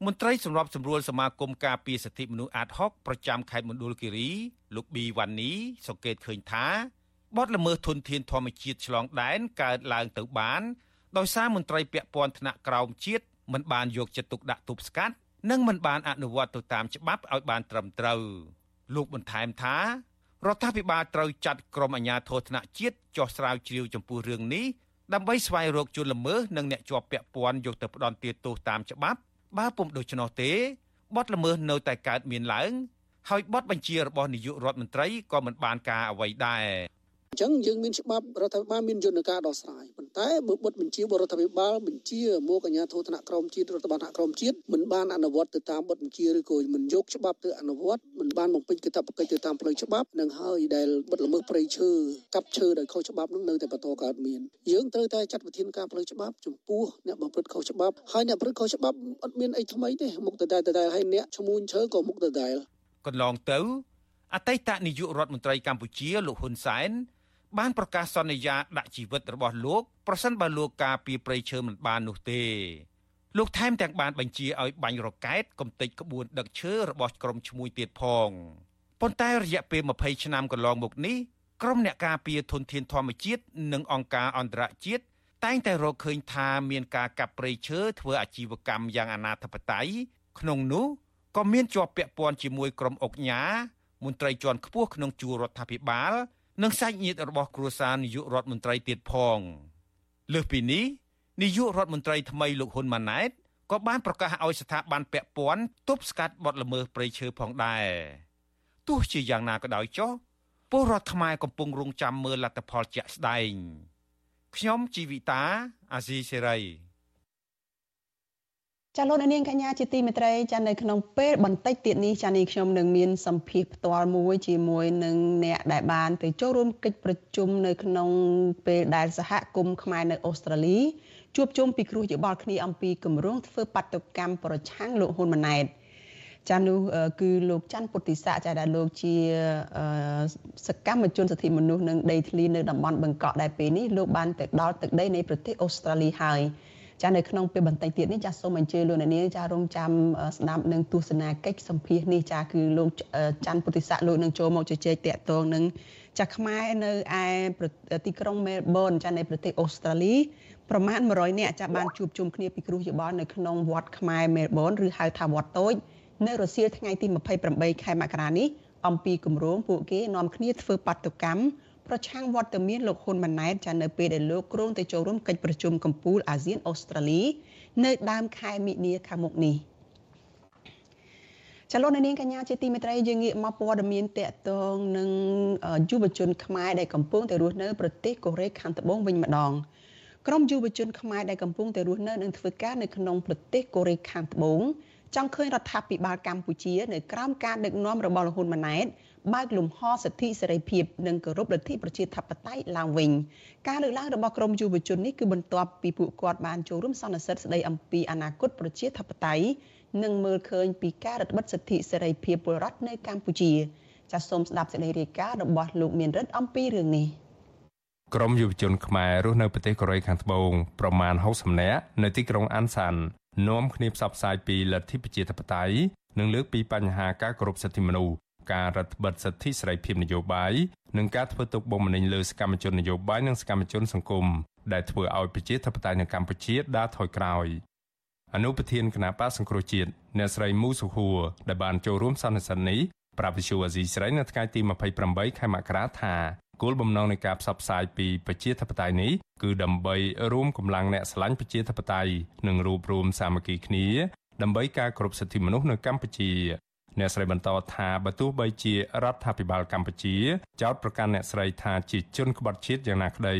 មន្ត្រីសម្របសម្រួលសមាគមការពារសិទ្ធិមនុស្សអាត60ប្រចាំខេត្តមណ្ឌលគិរីលោកប៊ីវ៉ានីសង្កេតឃើញថាបទល្មើសធនធានធម្មជាតិឆ្លងដែនកើតឡើងទៅបានដោយសារមន្ត្រីពាក់ព័ន្ធថ្នាក់ក្រោមជាតិមិនបានយកចិត្តទុកដាក់ទប់ស្កាត់និងមិនបានអនុវត្តទៅតាមច្បាប់ឲ្យបានត្រឹមត្រូវលោកបន្ថែមថារដ្ឋាភិបាលត្រូវចាត់ក្រុមអាជ្ញាធរថ្នាក់ជាតិចោះស្រាវជ្រាវចំពោះរឿងនេះដើម្បីស្វែងរកជនល្មើសនិងអ្នកជាប់ពាក់ព័ន្ធយកទៅផ្ដន្ទាទោសតាមច្បាប់ បើពុំដូច្នោះទេបទល្មើសនៅតែកើតមានឡើង ហើយបទបញ្ជារបស់នាយករដ្ឋមន្ត្រីក៏មិនបានការអ្វីដែរ អញ្ចឹងយើងមានច្បាប់រដ្ឋាភិបាលមានយន្តការដោះស្រាយប៉ុន្តែបើបុតបញ្ជាបរដ្ឋាភិបាលបញ្ជាមកអាជ្ញាធរថ្នាក់ក្រមជាតិរដ្ឋបាលថ្នាក់ក្រមជាតិមិនបានអនុវត្តទៅតាមបទបញ្ជាឬក៏មិនយកច្បាប់ទៅអនុវត្តមិនបានបំពេញកាតព្វកិច្ចទៅតាមផ្លូវច្បាប់នឹងហើយដែលបទល្មើសព្រៃឈើកាប់ឈើដោយខុសច្បាប់នោះនៅតែបន្តកើតមានយើងត្រូវតែចាត់វិធានការផ្លូវច្បាប់ចំពោះអ្នកបំព្រឹត្តខុសច្បាប់ហើយអ្នកប្រព្រឹត្តខុសច្បាប់អត់មានអីថ្មីទេមុខដដែលដដែលហើយអ្នកឈ្មោះឈើក៏មុខដដែលកន្លងទៅអតីតនាយករដ្ឋមន្ត្រីកម្ពុជាលោកហ៊ុនសែន បានប្រកាសសន្យាដាក់ជីវិតរបស់លោកប្រសិនបើលោកការពីប្រៃឈើមិនបាននោះទេលោកថែមទាំងបានបញ្ជាឲ្យបាញ់រកែតកំទេចក្បួនដឹកឈើរបស់ក្រុមឈ្មួញទៀតផងប៉ុន្តែរយៈពេល20ឆ្នាំកន្លងមកនេះក្រុមអ្នកការពារធនធានធម្មជាតិនិងអង្គការអន្តរជាតិតែងតែរកឃើញថាមានការកាប់ព្រៃឈើធ្វើអាជីវកម្មយ៉ាងអនាធបត័យក្នុងនោះក៏មានជាប់ពាក់ព័ន្ធជាមួយក្រុមអុកញ៉ាមន្ត្រីជាន់ខ្ពស់ក្នុងជួររដ្ឋាភិបាល និងសាច់ញាតិរបស់គ្រួសារនាយករដ្ឋមន្ត្រីទៀតផងលើសពីនេះនាយករដ្ឋមន្ត្រីថ្មីលោកហ៊ុនម៉ាណែតក៏បានប្រកាសឲ្យស្ថាប័នពាក់ព័ន្ធទប់ស្កាត់បទល្មើសព្រៃឈើផងដែរទោះជាយ៉ាងណាក៏ដោយចុះពលរដ្ឋខ្មែរកំពុងរងចាំមើលលទ្ធផលជាក់ស្ដែងខ្ញុំជីវិតាអាស៊ីសេរី ចាលោកនាងកញ្ញាជាទីមេត្រីចានៅក្នុងពេលបន្តិចទៀតនេះចានេះខ្ញុំនឹងមានសម្ភារផ្ទាល់មួយជាមួយនឹងអ្នកដែលបានទៅចូលរួមកិច្ចប្រជុំនៅក្នុងពេលដែលសហគមន៍ខ្មែរនៅអូស្ត្រាលីជួបជុំពិគ្រោះយោបល់គ្នាអំពីគម្រោងធ្វើបាតុកម្មប្រឆាំងលោកហ៊ុនម៉ាណែតចានោះគឺលោកច័ន្ទពុទ្ធិស័កចាដែលលោកជាសកម្មជនសិទ្ធិមនុស្សនិងដីធ្លីនៅតំបន់បឹងកក់ដែលពេលនេះលោកបានទៅដល់ទឹកដីនៃប្រទេសអូស្ត្រាលីហើយ ចានៅក្នុងពេលបន្តិចទៀតនេះចាសូមអញ្ជើញលោកអ្នកនាងចារងចាំស្ដាប់នឹងទស្សនាកិច្ចសម្ភាសនេះចាគឺលោកច័ន្ទពុទ្ធិស័កលោកនឹងចូលមកជជែកតាក់ទងនឹងចាខ្មែរនៅឯទីក្រុងមែលប៊នចានៅប្រទេសអូស្ត្រាលីប្រមាណ100នាក់ចាបានជួបជុំគ្នាពិគ្រោះយោបល់នៅក្នុងវត្តខ្មែរមែលប៊នឬហៅថាវត្តតូចនៅរសៀលថ្ងៃទី28ខែមករានេះអំពីគម្រោងពួកគេនាំគ្នាធ្វើបាតុកម្ម ប្រឆាំងវត្តមានលោកហ៊ុនម៉ាណែតចានៅពេលដែលលោកគ្រងទៅចូលរួមកិច្ចប្រជុំកំពូលអាស៊ានអូស្ត្រាលី នៅដើមខែមិនិនាខាងមុខនេះចលនានាងកញ្ញាជាទីមេត្រីយើងងាកមកព័ត៌មានតកតងនឹងយុវជនខ្មែរដែលកំពុងតែរស់នៅប្រទេសកូរ៉េខាងត្បូងវិញម្ដងក្រុមយុវជនខ្មែរដែលកំពុងតែរស់នៅនិងធ្វើការនៅក្នុងប្រទេសកូរ៉េខាងត្បូងចង់ឃើញរដ្ឋាភិបាលកម្ពុជា នៅក្រោមការដឹកនាំរបស់លោកហ៊ុនម៉ាណែត បើកលំហសិទ្ធិសេរីភាពនិងគោរពលទ្ធិប្រជាធិបតេយ្យឡើងវិញការលើកឡើងរបស់ក្រមយុវជននេះគឺបន្ទាប់ពីពួកគាត់បានចូលរួមសន្និសីទស្ដីអំពីអនាគតប្រជាធិបតេយ្យនិងមើលឃើញពីការរឹតបន្តឹងសិទ្ធិសេរីភាពពលរដ្ឋនៅកម្ពុជាចាសសូមស្ដាប់សេចក្តីរាយការណ៍របស់លោកមានរិទ្ធអំពីរឿងនេះក្រមយុវជនខ្មែររស់នៅប្រទេសកូរ៉េខាងត្បូងប្រមាណ60នាក់នៅទីក្រុងអានសាននាំគ្នាផ្សព្វផ្សាយពីលទ្ធិប្រជាធិបតេយ្យនិងលើកពីបញ្ហាការគោរពសិទ្ធិមនុស្ស ការរដ្ឋបិទសិទ្ធិសេរីភាពនយោបាយនិងការធ្វើទុកបុកម្នេញលើសកម្មជននយោបាយនិងសកម្មជនសង្គមដែលធ្វើឲ្យប្រជាធិបតេយ្យនៅកម្ពុជាដើរថយក្រោយអនុប្រធានគណៈបកសង្គ្រោះជាតិអ្នកស្រីមូសុហួរដែលបានចូលរួមសន្និសីទនេះប្រាប់វិសុអាស៊ីស្រីនៅថ្ងៃទី28ខែមករាថាគោលបំណងនៃការផ្សព្វផ្សាយពីប្រជាធិបតេយ្យនេះគឺដើម្បីរួមកម្លាំងអ្នកស្រឡាញ់ប្រជាធិបតេយ្យនិងរួបរวมសាមគ្គីគ្នាដើម្បីការគ្រប់សិទ្ធិមនុស្សនៅកម្ពុជា អ្នកស្រីបន្តថាបើទោះបីជារដ្ឋាភិបាលកម្ពុជា ចោទប្រកាន់អ្នកស្រីថាជាជនក្បត់ជាតិយ៉ាងណាក្តី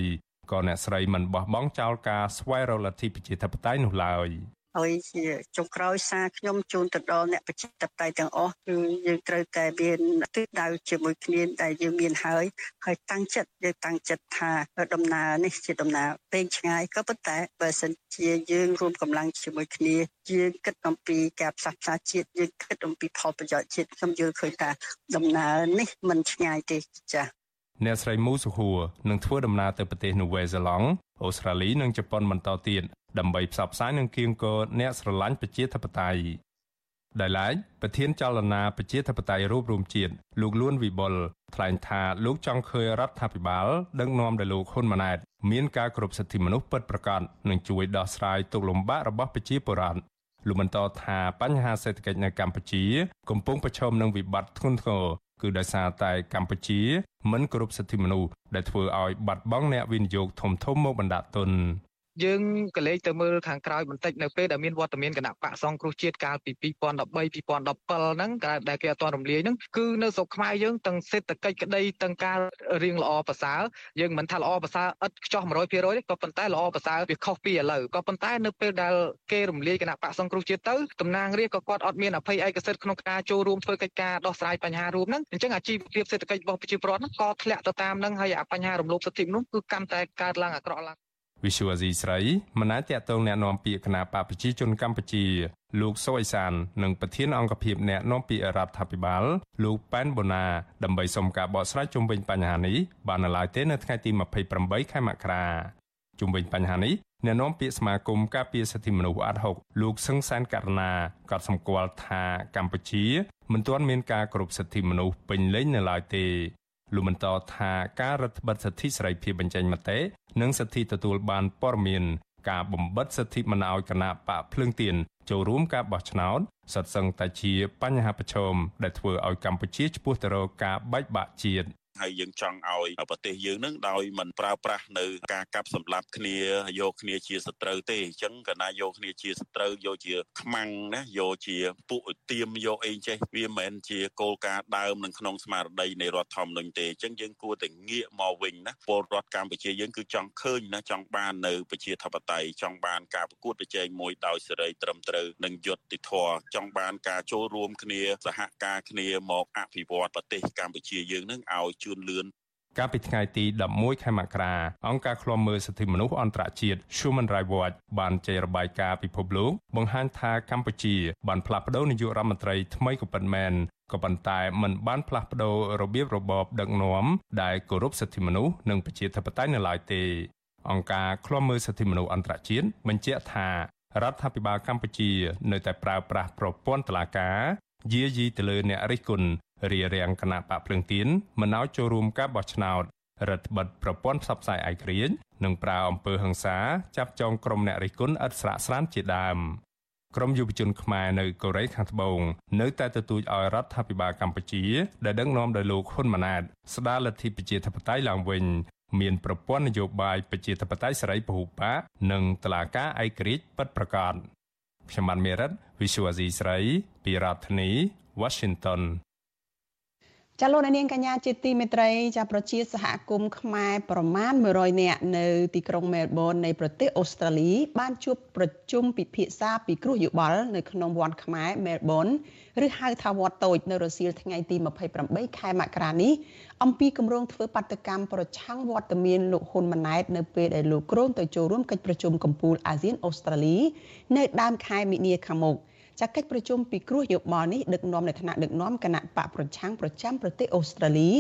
ក៏អ្នកស្រីមិនបោះបង់ចោលការស្វែងរកលទ្ធិប្រជាធិបតេយ្យនោះឡើយ។ ហើយជាចុងក្រោយសារខ្ញុំជូនទៅដល់អ្នកប្រជាធិបតេយ្យទាំងអស់គឺយើងត្រូវតែមានទិសដៅជាមួយគ្នាដែលយើងមានហើយហើយតាំងចិត្តយើងតាំងចិត្តថាដំណើរនេះជាដំណើរពេងឆ្ងាយក៏ប៉ុន្តែបើសិនជាយើងរួមកម្លាំងជាមួយគ្នាយើងគិតអំពីការផ្សះផ្សាជាតិយើងគិតអំពីផលប្រយោជន៍ជាតិខ្ញុំយល់ឃើញថាដំណើរនេះមិនឆ្ងាយទេចា៎ អ្នកស្រីមូសុហួរនឹងធ្វើដំណើរទៅប្រទេសនូវែលសេឡង់អូស្ត្រាលីនិងជប៉ុនបន្តទៀតដើម្បីផ្សព្វផ្សាយនិងគៀងគរអ្នកស្រឡាញ់ប្រជាធិបតេយ្យដែលឡែកប្រធានចលនាប្រជាធិបតេយ្យរូបរួមជាតិលោកលួនវិបុលថ្លែងថាលោកចង់ឃើញរដ្ឋាភិបាលដឹកនាំដោយលោកហ៊ុនម៉ាណែតមានការគ្រប់សិទ្ធិមនុស្សពិតប្រាកដនិងជួយដោះស្រាយទុក្ខលំបាករបស់ប្រជាពលរដ្ឋលោកបន្តថាបញ្ហាសេដ្ឋកិច្ចនៅកម្ពុជា កំពុងប្រឈមនឹងវិបត្តិធ្ងន់ធ្ងរ គឺដោយសារតែកម្ពុជាមិនគោរពសិទ្ធិមនុស្សដែលធ្វើឲ្យបាត់បង់អ្នកវិនិយោគធំធំមកបណ្ដាក់ទុន យើងក៏លេចទៅមើលខាងក្រោយបន្តិចនៅពេលដែលមានវត្តមានគណៈបកសង្គ្រោះជាតិកាលពី2013 2017ហ្នឹងដែលគេអត់ទាន់រំលាយហ្នឹងគឺនៅស្រុកខ្មែរយើងទាំងសេដ្ឋកិច្ចក្តីទាំងការរៀងល្អប្រសើរយើងមិនថាល្អប្រសើរឥតខ្ចោះ100%ទេក៏ប៉ុន្តែល្អប្រសើរវាខុសពីឥឡូវក៏ប៉ុន្តែនៅពេលដែលគេរំលាយគណៈបកសង្គ្រោះជាតិទៅតំណាងរាស្ត្រក៏គាត់អត់មានអភ័យឯកសិទ្ធិក្នុងការចូលរួមធ្វើកិច្ចការដោះស្រាយបញ្ហារួមហ្នឹងអញ្ចឹងអាជីវភាពសេដ្ឋកិច្ចរបស់ប្រជាពលរដ្ឋហ្នឹងក៏ធ្លាក់ទៅតាមហ្នឹងហើយអាបញ្ហារំលោភសិទ្ធិមនុស្សគឺកាន់តែកើតឡើងអាក្រក់ឡើង វិសុវអាស៊ីស្រីមិនអាចតតងแนะនាំពាក្យគណៈបកប្រជាជនកម្ពុជា លោកសុអេសាននិងប្រធានអង្គភិបแนะនាំពាក្យរដ្ឋាភិបាលលោកប៉ែនបូណាដើម្បីសុំការបកស្រាយជុំវិញបញ្ហានេះបាននៅឡើយទេនៅថ្ងៃទី28ខែមករាជុំវិញបញ្ហានេះអ្នកនាំពាក្យសមាគមការពារសិទ្ធិមនុស្សអាត់ហុកលោកសឹងសានករណាក៏សម្គាល់ថាកម្ពុជាមិនទាន់មានការគោរពសិទ្ធិមនុស្សពេញលេញនៅឡើយទេ លោកបន្តថាការរដ្ឋបិទសិទ្ធិសេរីភាពបញ្ចេញមតិនិងសិទ្ធិទទួលបានព័ត៌មានការបំបិទសិទ្ធិមិនឲ្យគណៈបកភ្លើងទៀនចូលរួមការបោះឆ្នោតសុទ្ធសឹងតែជាបញ្ហាប្រឈមដែលធ្វើឲ្យកម្ពុជាឆ្ពោះទៅរកការបែកបាក់ជាតិ ហើយយើងចង់ឲ្យប្រទេសយើងនឹងដោយមិនប្រើប្រាស់នៅការកាប់សម្លាប់គ្នាយកគ្នាជាសត្រូវទេអញ្ចឹងកាលណាយកគ្នាជាសត្រូវយកជាខ្មាំងណាយកជាពួកទៀមយកអីចេះវាមិនមែនជាគោលការណ៍ដើមនឹងក្នុងស្មារតីនៃរដ្ឋធម្មនុញ្ញទេអញ្ចឹងយើងគួរតែងាកមកវិញណាពលរដ្ឋកម្ពុជាយើងគឺចង់ឃើញណាចង់បាននៅប្រជាធិបតេយ្យចង់បានការប្រកួតប្រជែងមួយដោយសេរីត្រឹមត្រូវនិងយុត្តិធម៌ចង់បានការចូលរួមគ្នាសហការគ្នាមកអភិវឌ្ឍប្រទេសកម្ពុជាយើងនឹងឲ្យជឿនលឿនកាលពីថ្ងៃទី11ខែមករាអង្គការឃ្លាំមើលសិទ្ធិមនុស្សអន្តរជាតិ Human Rights Watch បានចេញរបាយការណ៍ពិភពលោកបង្ហាញថាកម្ពុជាបានផ្លាស់ប្តូរនាយករដ្ឋមន្ត្រីថ្មីក៏ពិតមែនក៏ប៉ុន្តែมันបានផ្លាស់ប្តូររបៀបរបបដឹកនាំដែលគោរពសិទ្ធិមនុស្សនិងប្រជាធិបតេយ្យនៅឡើយទេអង្គការឃ្លាំមើលសិទ្ធិមនុស្សអន្តរជាតិបញ្ជាក់ថារដ្ឋាភិបាលកម្ពុជា នៅតែប្រើប្រាស់ប្រព័ន្ធតុលាការយាយីទៅលើអ្នករិះគន់ រារាំងគណៈបកភ្លើងទៀនមិនឲ្យចូលរួមការបោះឆ្នោតរដ្ឋបិទប្រព័ន្ធផ្សព្វផ្សាយឯករាជ្យនិងប្រើអំពើហិង្សាចាប់ចងក្រុមអ្នករិះគន់ឥតស្រាកស្រានជាដើមក្រមយុវជនខ្មែរនៅកូរ៉េខាងត្បូងនៅតែទទូចឲ្យរដ្ឋាភិបាលកម្ពុជាដែលដឹកនាំដោយលោកហ៊ុនម៉ាណែតស្ដារលទ្ធិប្រជាធិបតេយ្យឡើងវិញមានប្រព័ន្ធនយោបាយប្រជាធិបតេយ្យសេរីពហុបកនិងតឡាការឯករាជ្យពិតប្រាកដខ្ញុំបានមេរិត Visual Asia ស្រី ពីរដ្ឋធានី Washington ចាលោកនាងកញ្ញាជាទីមេត្រីចាប្រជាសហគមន៍ខ្មែរប្រមាណ100នាក់នៅទីក្រុងមែលប៊ននៃប្រទេសអូស្ត្រាលី បានជួបប្រជុំពិភាក្សាពីគ្រោះយោបល់នៅក្នុងវត្តខ្មែរមែលប៊នឬហៅថាវត្តតូចនៅរសៀលថ្ងៃទី28ខែមករានេះអំពីគម្រោងធ្វើបាតកម្មប្រឆាំងវត្តមានលោកហ៊ុនម៉ាណែតនៅពេលដែលលោកគ្រោងទៅចូលរួមកិច្ចប្រជុំកំពូលអាស៊ានអូស្ត្រាលី នៅដើមខែមិនិនាខាងមុខ។ ចាកិច្ចប្រជុំពិគ្រោះយោបល់នេះដឹកនាំនៅថ្នាក់ដឹកនាំគណៈបកប្រឆាំងប្រចាំប្រទេសអូស្ត្រាលី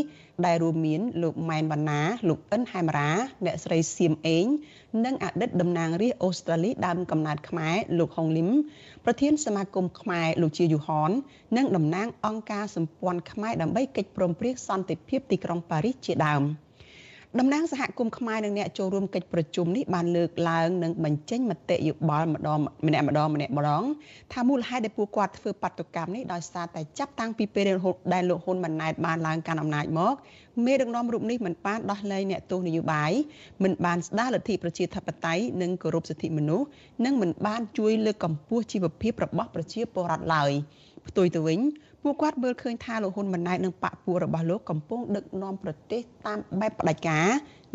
ដែលរួមមានលោកម៉ែនវណ្ណាលោកអិនហែមរា អ្នកស្រីសៀមអេង និងអតីតតំណាងរាស្ត្រអូស្ត្រាលីដើមកំណើតខ្មែរលោកហុងលឹមប្រធានសមាគមខ្មែរលោកជាយូហន និងតំណាងអង្គការសម្ព័ន្ធខ្មែរដើម្បីកិច្ចព្រមព្រៀងសន្តិភាពទីក្រុងប៉ារីសជាដើម។ តំណាងសហគមន៍ខ្មែរនិងអ្នកចូលរួមកិច្ចប្រជុំនេះបានលើកឡើងនិងបញ្ចេញមតិយោបល់ម្ដងម្នាក់ម្ដងម្នាក់ម្ដងថាមូលហេតុដែលពួកគាត់ធ្វើបាតុកម្មនេះដោយសារតែចាប់តាំងពីពេលដែលលោកហ៊ុនម៉ាណែតបានឡើងកាន់អំណាចមកមេដឹកនាំរូបនេះមិនបានដោះលែងអ្នកទោសនយោបាយមិនបានស្ដារលទ្ធិប្រជាធិបតេយ្យនិងគោរពសិទ្ធិមនុស្សនិងមិនបានជួយលើកកម្ពស់ជីវភាពរបស់ប្រជាពលរដ្ឋឡើយផ្ទុយទៅវិញ ពួកគាត់មើលឃើញថាលោកហ៊ុនម៉ាណែតនិងបកពួករបស់លោកកំពុងដឹកនាំប្រទេសតាមបែបផ្ដាច់ការ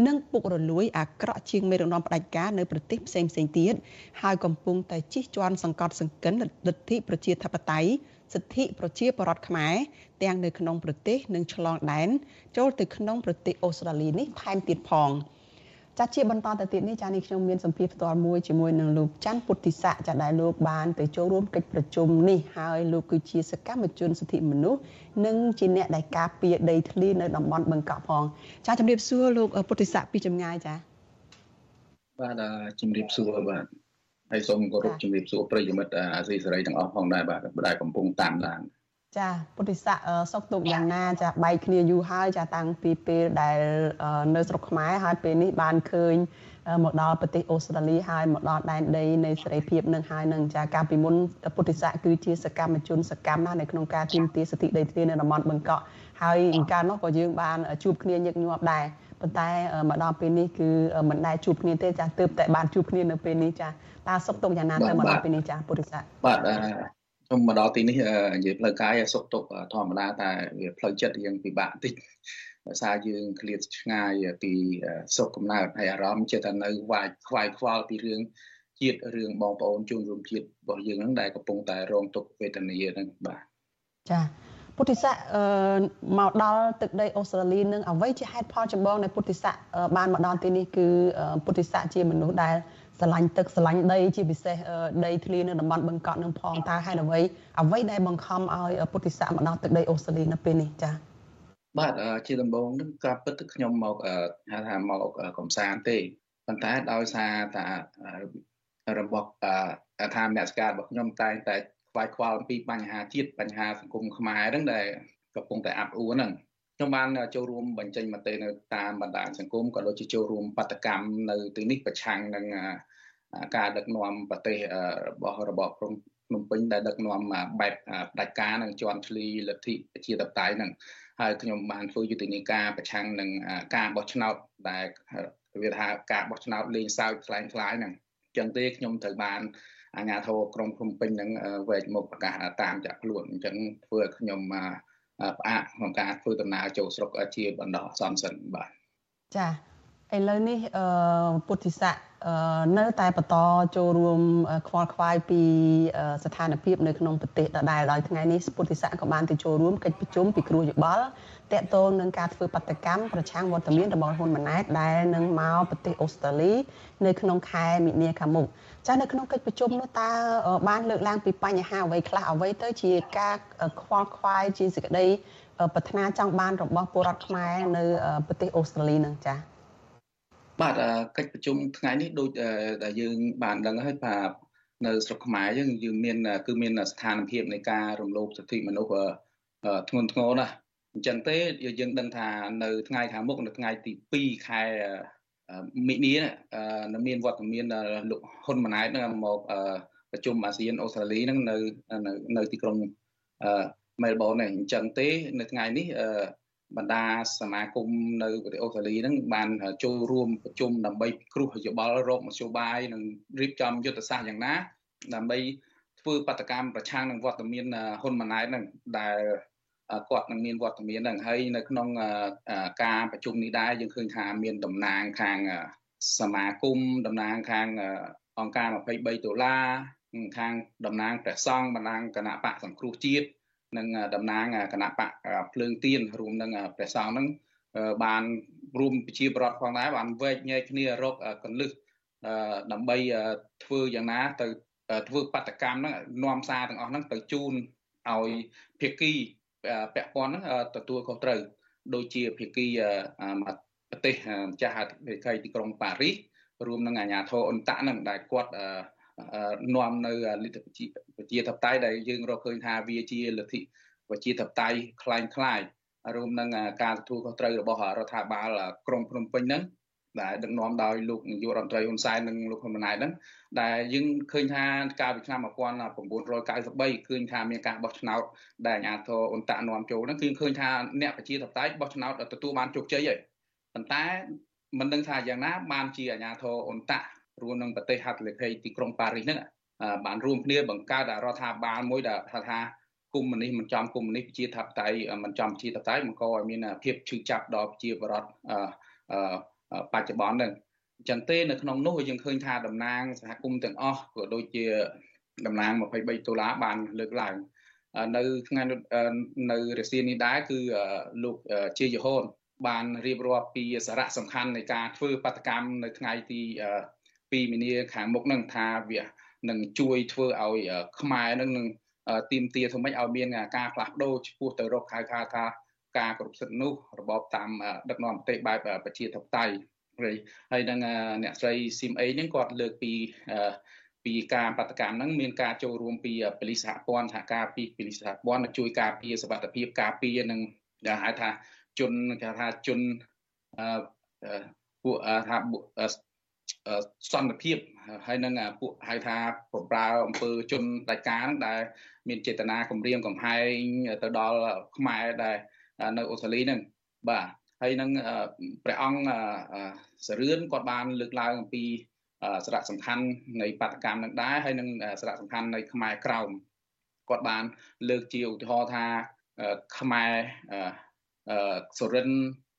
និងពុករលួយអាក្រក់ជាងមេដឹកនាំផ្ដាច់ការនៅប្រទេសផ្សេងផ្សេងទៀតហើយកំពុងតែជិះជាន់សង្កត់សង្កិនលទ្ធិប្រជាធិបតេយ្យសិទ្ធិប្រជាពលរដ្ឋខ្មែរទាំងនៅក្នុងប្រទេសនិងឆ្លងដែនចូលទៅក្នុងប្រទេសអូស្ត្រាលីនេះថែមទៀតផង។ ចាជាបន្តទៅទៀតនេះចានេះខ្ញុំមានសម្ភារផ្ទាល់មួយជាមួយនឹងលោកច័ន្ទពុទ្ធិស័កចាដែលលោកបានទៅចូលរួមកិច្ចប្រជុំនេះហើយលោកគឺជាសកម្មជនសិទ្ធិមនុស្សនិងជាអ្នកដែលការពារដីធ្លីនៅតំបន់បឹងកក់ផងចាជំរាបសួរលោកពុទ្ធិស័កពីចម្ងាយចាបាទជំរាបសួរបាទហើយសូមគោរពជំរាបសួរប្រិយមិត្តអាស៊ីសេរីទាំងអស់ផងដែរបាទដែលកំពុងតាមដាន ចាពុទ្ធិស័កសុកទុកយ៉ាងណាចាបែកគ្នាយូរហើយចាតាំងពីពេលដែលនៅស្រុកខ្មែរហើយពេលនេះបានឃើញមកដល់ប្រទេសអូស្ត្រាលីហើយមកដល់ដែនដីនៃសេរីភាពនឹងហើយនឹងចាការពីមុនពុទ្ធិស័កគឺជាសកម្មជនសកម្មណាស់នៅក្នុងការទាមទារសិទ្ធិដីធ្លីនៅតំបន់បឹងកក់ហើយកាលនោះក៏យើងបានជួបគ្នាញឹកញាប់ដែរប៉ុន្តែមកដល់ពេលនេះគឺមិនដែលជួបគ្នាទេចាទើបតែបានជួបគ្នានៅពេលនេះចាតើសុខទុក្ខយ៉ាងណាទៅមកដល់ពេលនេះចាពុទ្ធិស័កបាទ ខ្ញុំមកដល់ទីនេះនិយាយផ្លូវកាយសុខទុក្ខធម្មតាតែវាផ្លូវចិត្តរៀងពិបាកបន្តិចដោយសារយើងឃ្លាតឆ្ងាយពីសុខកំណើតហើយអារម្មណ៍ចិត្តថានៅវាយខ្វាយខ្វល់ពីរឿងជាតិរឿងបងប្អូនជនរួមជាតិរបស់យើងហ្នឹងដែលកំពុងតែរងទុក្ខវេទនាហ្នឹងបាទចាពុទ្ធិស័កមកដល់ទឹកដីអូស្ត្រាលីនឹងអ្វីជាហេតុផលចម្បងនៃពុទ្ធិស័កបានមកដល់ទីនេះគឺពុទ្ធិស័កជាមនុស្សដែល ស្រឡាញ់ទឹកស្រឡាញ់ដីជាពិសេសដីធ្លីនៅតំបន់បឹងកក់នឹងផងតើហេតុអ្វីអ្វីដែលបង្ខំឲ្យពុទ្ធិស័កមកដល់ទឹកដីអូស្ត្រាលីនៅពេលនេះចា៎បាទជាដំបូងនឹងការពិតទៅខ្ញុំមកហៅថាមកកំសាន្តទេប៉ុន្តែដោយសារតារបស់ថាមនសិការរបស់ខ្ញុំតែងតែខ្វាយខ្វល់អំពីបញ្ហាជាតិបញ្ហាសង្គមខ្មែរហ្នឹងដែលកំពុងតែអាប់អួរហ្នឹង ខ្ញុំបានចូលរួមបញ្ចេញមតិនៅតាមបណ្ដាញសង្គមក៏ដូចជាចូលរួមបដកម្មនៅទីនេះប្រឆាំងនឹងការដឹកនាំប្រទេសរបស់របបព្រំភ្នំពេញដែលដឹកនាំបែបផ្ដាច់ការនិងជន់ឈ្លីលទ្ធិប្រជាធិបតេយ្យហ្នឹងហើយខ្ញុំបានធ្វើយុទ្ធនាការប្រឆាំងនឹងការបោះឆ្នោតដែលវាថាការបោះឆ្នោតលេងសើចខ្លាំងខ្លាយហ្នឹងចឹងទេខ្ញុំត្រូវបានអាជ្ញាធរក្រុងភ្នំពេញហ្នឹងវែកមកប្រកាសតាមចាក់ខ្លួនអញ្ចឹងធ្វើឲ្យខ្ញុំ ផ្អាកក្នុងការធ្វើដំណើរចូលស្រុកជាបណ្ដោះអាសន្នសិនបាទចាឥឡូវនេះអឺពុទ្ធិស័កនៅតែបន្តចូលរួមខ្វល់ខ្វាយពីស្ថានភាពនៅក្នុងប្រទេសដដែលដោយថ្ងៃនេះពុទ្ធិស័កក៏បានទៅចូលរួមកិច្ចប្រជុំពិគ្រោះយោបល់តកតងនឹងការធ្វើបដកម្មប្រឆាំងវត្តមានរបស់ហ៊ុនម៉ាណែតដែលនឹងមកប្រទេសអូស្ត្រាលីនៅក្នុងខែមិនិនាខាងមុខ ចានៅក្នុងកិច្ចប្រជុំនោះតើបានលើកឡើងពីបញ្ហាអ្វីខ្លះអ្វីទៅជាការខ្វល់ខ្វាយជាសេចក្តីប្រាថ្នាចង់បានរបស់ពលរដ្ឋខ្មែរនៅប្រទេសអូស្ត្រាលីនឹងចា៎បាទកិច្ចប្រជុំថ្ងៃនេះដូចដែលយើងបានដឹងហើយបាទនៅស្រុកខ្មែរយើងយើងមានគឺមានស្ថានភាពនៃការរំលោភសិទ្ធិមនុស្សធ្ងន់ធ្ងរណាស់អញ្ចឹងទេយើងដឹងថានៅថ្ងៃខាងមុខនៅថ្ងៃទី2ខែ មិនិនានៅមានវត្តមានលោកហ៊ុនម៉ាណែតនឹងមកប្រជុំអាស៊ានអូស្ត្រាលីនឹងនៅនៅទីក្រុងមែលប៊ននេះអញ្ចឹងទេនៅថ្ងៃនេះបណ្ដាសមាគមនៅប្រទេសអូស្ត្រាលីហ្នឹងបានចូលរួមប្រជុំដើម្បីគ្រោះយោបល់រកមធ្យោបាយនិងរៀបចំយុទ្ធសាស្ត្រយ៉ាងណា ដើម្បីធ្វើបដកម្មប្រឆាំងនឹងវត្តមានហ៊ុនម៉ាណែតហ្នឹងដែល គាត់នឹងមានវត្តមានហ្នឹងហើយនៅក្នុងការប្រជុំនេះដែរយើងឃើញថាមានតំណាងខាងសមាគមតំណាងខាងអង្គការ23ដុល្លារខាងតំណាងព្រះសង្ឃតំណាងគណៈបកសង្គ្រោះជាតិនិងតំណាងគណៈបកភ្លើងទៀនរួមនឹងព្រះសង្ឃហ្នឹងបានរួមប្រជាប្រដ្ឋផងដែរបានវែកញែកគ្នារកកលឹះដើម្បីធ្វើយ៉ាងណាទៅធ្វើបដកម្មហ្នឹងនាំសារទាំងអស់ហ្នឹងទៅជូនឲ្យភាគី ពាក់ព័ន្ធហ្នឹងទទួលខុសត្រូវដូចជាភាគីប្រទេសម្ចាស់អធិបតីទីក្រុងប៉ារីសរួមនឹងអាជ្ញាធរអ៊ុនតាក់ហ្នឹងដែលគាត់នាំនៅលទ្ធិប្រជាធិបតេយ្យដែលយើងរកឃើញថាវាជាលទ្ធិប្រជាធិបតេយ្យคล้ายคล้ายរួមនឹងការទទួលខុសត្រូវរបស់រដ្ឋាភិបាលក្រុងភ្នំពេញហ្នឹង ដែលដឹកនាំដោយលោកនាយករដ្ឋមន្ត្រីហ៊ុនសែននិងលោកហ៊ុនម៉ាណែតហ្នឹងដែលយើងឃើញថាកាលពីឆ្នាំ1993ឃើញថាមានការបោះឆ្នោតដែលអាជ្ញាធរអ៊ុនតាក់នាំចូលហ្នឹងគឺឃើញថាអ្នកប្រជាធិបតេយ្យបោះឆ្នោតទទួលបានជោគជ័យហើយប៉ុន្តែមិនដឹងថាយ៉ាងណាបានជាអាជ្ញាធរអ៊ុនតាក់រួមនឹងប្រទេសហត្ថលេខីទីក្រុងប៉ារីសហ្នឹងបានរួមគ្នាបង្កើតរដ្ឋាភិបាលមួយដែលថាថាគុំនេះមិនចំគុំនេះប្រជាធិបតេយ្យមិនចំប្រជាធិបតេយ្យបង្កឲ្យមានភាពឈឺចាប់ដល់ប្រជាបរត បច្ចុប្បន្នហ្នឹងអញ្ចឹងទេនៅក្នុងនោះយើងឃើញថាតំណាងសហគមន៍ទាំងអស់ក៏ដូចជាតំណាង23ដុល្លារបានលើកឡើងនៅថ្ងៃនៅរសៀលនេះដែរគឺលោកជាយហូនបានរៀបរាប់ពីសារៈសំខាន់នៃការធ្វើបដកម្មនៅថ្ងៃទីពីមីនាខាងមុខនឹងថាវានឹងជួយធ្វើឲ្យខ្មែរនឹងនឹងទីមទាធ្វើម៉េចឲ្យមានការផ្លាស់ប្ដូរចំពោះទៅរកហៅថាថា ការគ្រប់សិទ្ធិនោះរបបតាមដឹកនាំប្រទេសបែបប្រជាធិបតេយ្យហើយនឹងអ្នកស្រីស៊ីមអេហ្នឹងគាត់លើកពីពីការបដកម្មហ្នឹងមានការចូលរួមពីប៉ូលីសសហព័ន្ធសហការពីប៉ូលីសសហព័ន្ធជួយការពារសវត្ថិភាពការពារនឹងហៅថាជនគេថាជនអឺពួកថាសន្តិភាពហើយនឹងពួកហៅថាបំរើអំពើជនដាច់ការហ្នឹងដែលមានចេតនាគម្រាមកំហែងទៅដល់ខ្មែរដែល នៅអូស្ត្រាលីហ្នឹងបាទហើយនឹងព្រះអង្គសរឿនគាត់បានលើកឡើងអំពីសារៈសំខាន់នៃបាតកម្មនឹងដែរហើយនឹងសារៈសំខាន់នៃខ្មែរក្រោមគាត់បានលើកជាឧទាហរណ៍ថាខ្មែរសុរិន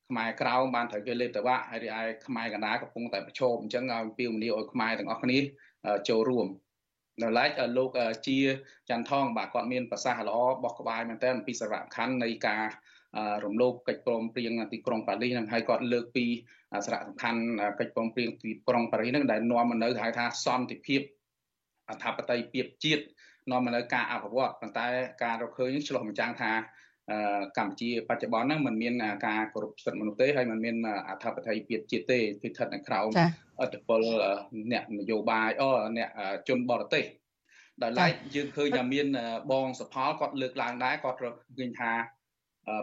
ខ្មែរក្រោមបានត្រូវគេលេបតវៈហើយឯខ្មែរកណ្ដាលកំពុងតែប្រឈមអញ្ចឹងឲ្យពីមនីឲ្យខ្មែរទាំងអស់គ្នាចូលរួមនៅឡែកលោកជាច័ន្ទថងបាទគាត់មានប្រសាសន៍ល្អបោះក្បាយមែនតើអំពីសារៈសំខាន់នៃការ រំលោភកិច្ចព្រមព្រៀងទីក្រុងប៉ារីសនឹងហើយគាត់លើកពីសារៈសំខាន់កិច្ចព្រមព្រៀងទីក្រុងប៉ារីសនឹងដែលនាំមកនៅហៅថាសន្តិភាពអធិបតេយ្យភាពជាតិនាំមកនៅការអភិវឌ្ឍប៉ុន្តែការរកឃើញឆ្លោះបញ្ចាំងថាកម្ពុជាបច្ចុប្បន្នហ្នឹងมันមានការគោរពសិទ្ធិមនុស្សទេហើយมันមានអធិបតេយ្យភាពជាតិទេគឺស្ថិតនៅក្រោមអធិបុលអ្នកនយោបាយអូអ្នកជនបរទេសដោយឡែកយើងឃើញថាមានបងសផលគាត់លើកឡើងដែរគាត់ឃើញថា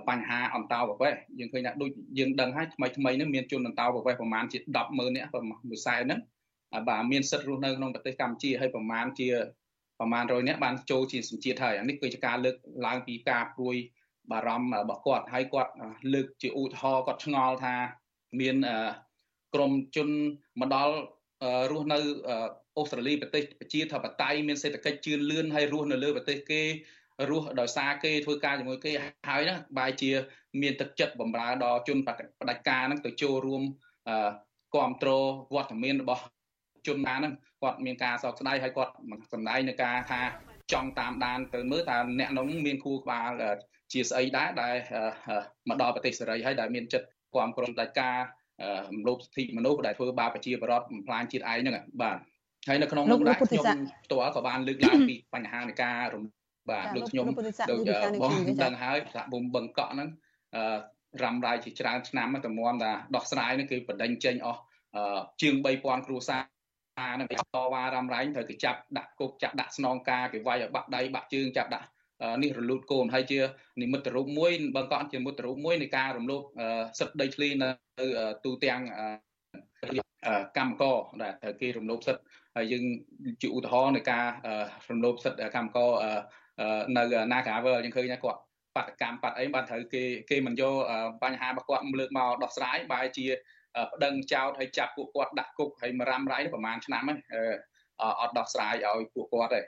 បញ្ហាអន្តោប្រវេសន៍យើងឃើញថាដូចយើងដឹងហើយថ្មីថ្មីនេះមានជនអន្តោប្រវេសន៍ប្រមាណជា100000នាក់ប្រមាណមួយសែនហ្នឹងបាទមានសិទ្ធិរស់នៅក្នុងប្រទេសកម្ពុជាហើយប្រមាណជាប្រមាណ100នាក់បានចូលជាសញ្ជាតិហើយអានេះគឺជាការលើកឡើងពីការព្រួយបារម្ភរបស់គាត់ហើយគាត់លើកជាឧទាហរណ៍គាត់ឆ្ងល់ថាមានក្រមជនមកដល់រស់នៅអូស្ត្រាលីប្រទេសប្រជាធិបតេយ្យមានសេដ្ឋកិច្ចជឿនលឿនហើយរស់នៅលើប្រទេសគេ រស់ដោយសារគេធ្វើការជាមួយគេហើយណាបែរជា មានទឹកចិត្តបំរើដល់ជនបដិការហ្នឹងទៅចូលរួមគ្រប់គ្រងវត្តមានរបស់ជនណាហ្នឹងគាត់មានការសោកស្ដាយហើយគាត់សម្ដែងនៅការថាចង់តាមដានទៅមើលតើអ្នកនោះមានគូក្បាលជាស្អីដែរដែលមកដល់ប្រទេសសេរីហើយដែលមានចិត្តគ្រប់គ្រងដាច់ការរំលោភសិទ្ធិមនុស្សដែលធ្វើបាបប្រជាពលរដ្ឋបំផ្លាញជាតិឯងហ្នឹងបាទហើយនៅក្នុងនោះដែរខ្ញុំផ្ទាល់ក៏បានលើកឡើងពីបញ្ហានៃការរំ បាទដូចខ្ញុំដូចបងដឹងហើយសហគមន៍បឹងកក់ហ្នឹងរំរាយជាច្រើនឆ្នាំតែមមថាដោះស្រាយនេះគឺបដិញ្ញចេញអស់ជាង3000គ្រួសារហ្នឹងគេតវ៉ារំរាយត្រូវគេចាប់ដាក់គុកចាក់ដាក់ស្នងការគេវាយឲ្យបាក់ដៃបាក់ជើងចាប់ដាក់នេះរលូតកូនហើយជានិមិត្តរូបមួយបើកក់ជានិមិត្តរូបមួយនៃការរំលោភសិទ្ធិដីធ្លីនៅទូទាំងកម្មករដែលត្រូវគេរំលោភសិទ្ធិហើយយើងជាឧទាហរណ៍នៃការរំលោភសិទ្ធិកម្មករ នៅ Nagavel យើងឃើញថាគាត់បាតកម្មបាត់អីបានត្រូវគេគេមិនយកបញ្ហារបស់គាត់លើកមកដោះស្រាយបែរជាប្តឹងចោតហើយចាប់ពួកគាត់ដាក់គុកហើយមករ៉ាំរ៉ៃប្រហែលឆ្នាំហ្នឹងអត់ដោះស្រាយឲ្យពួកគាត់ទេ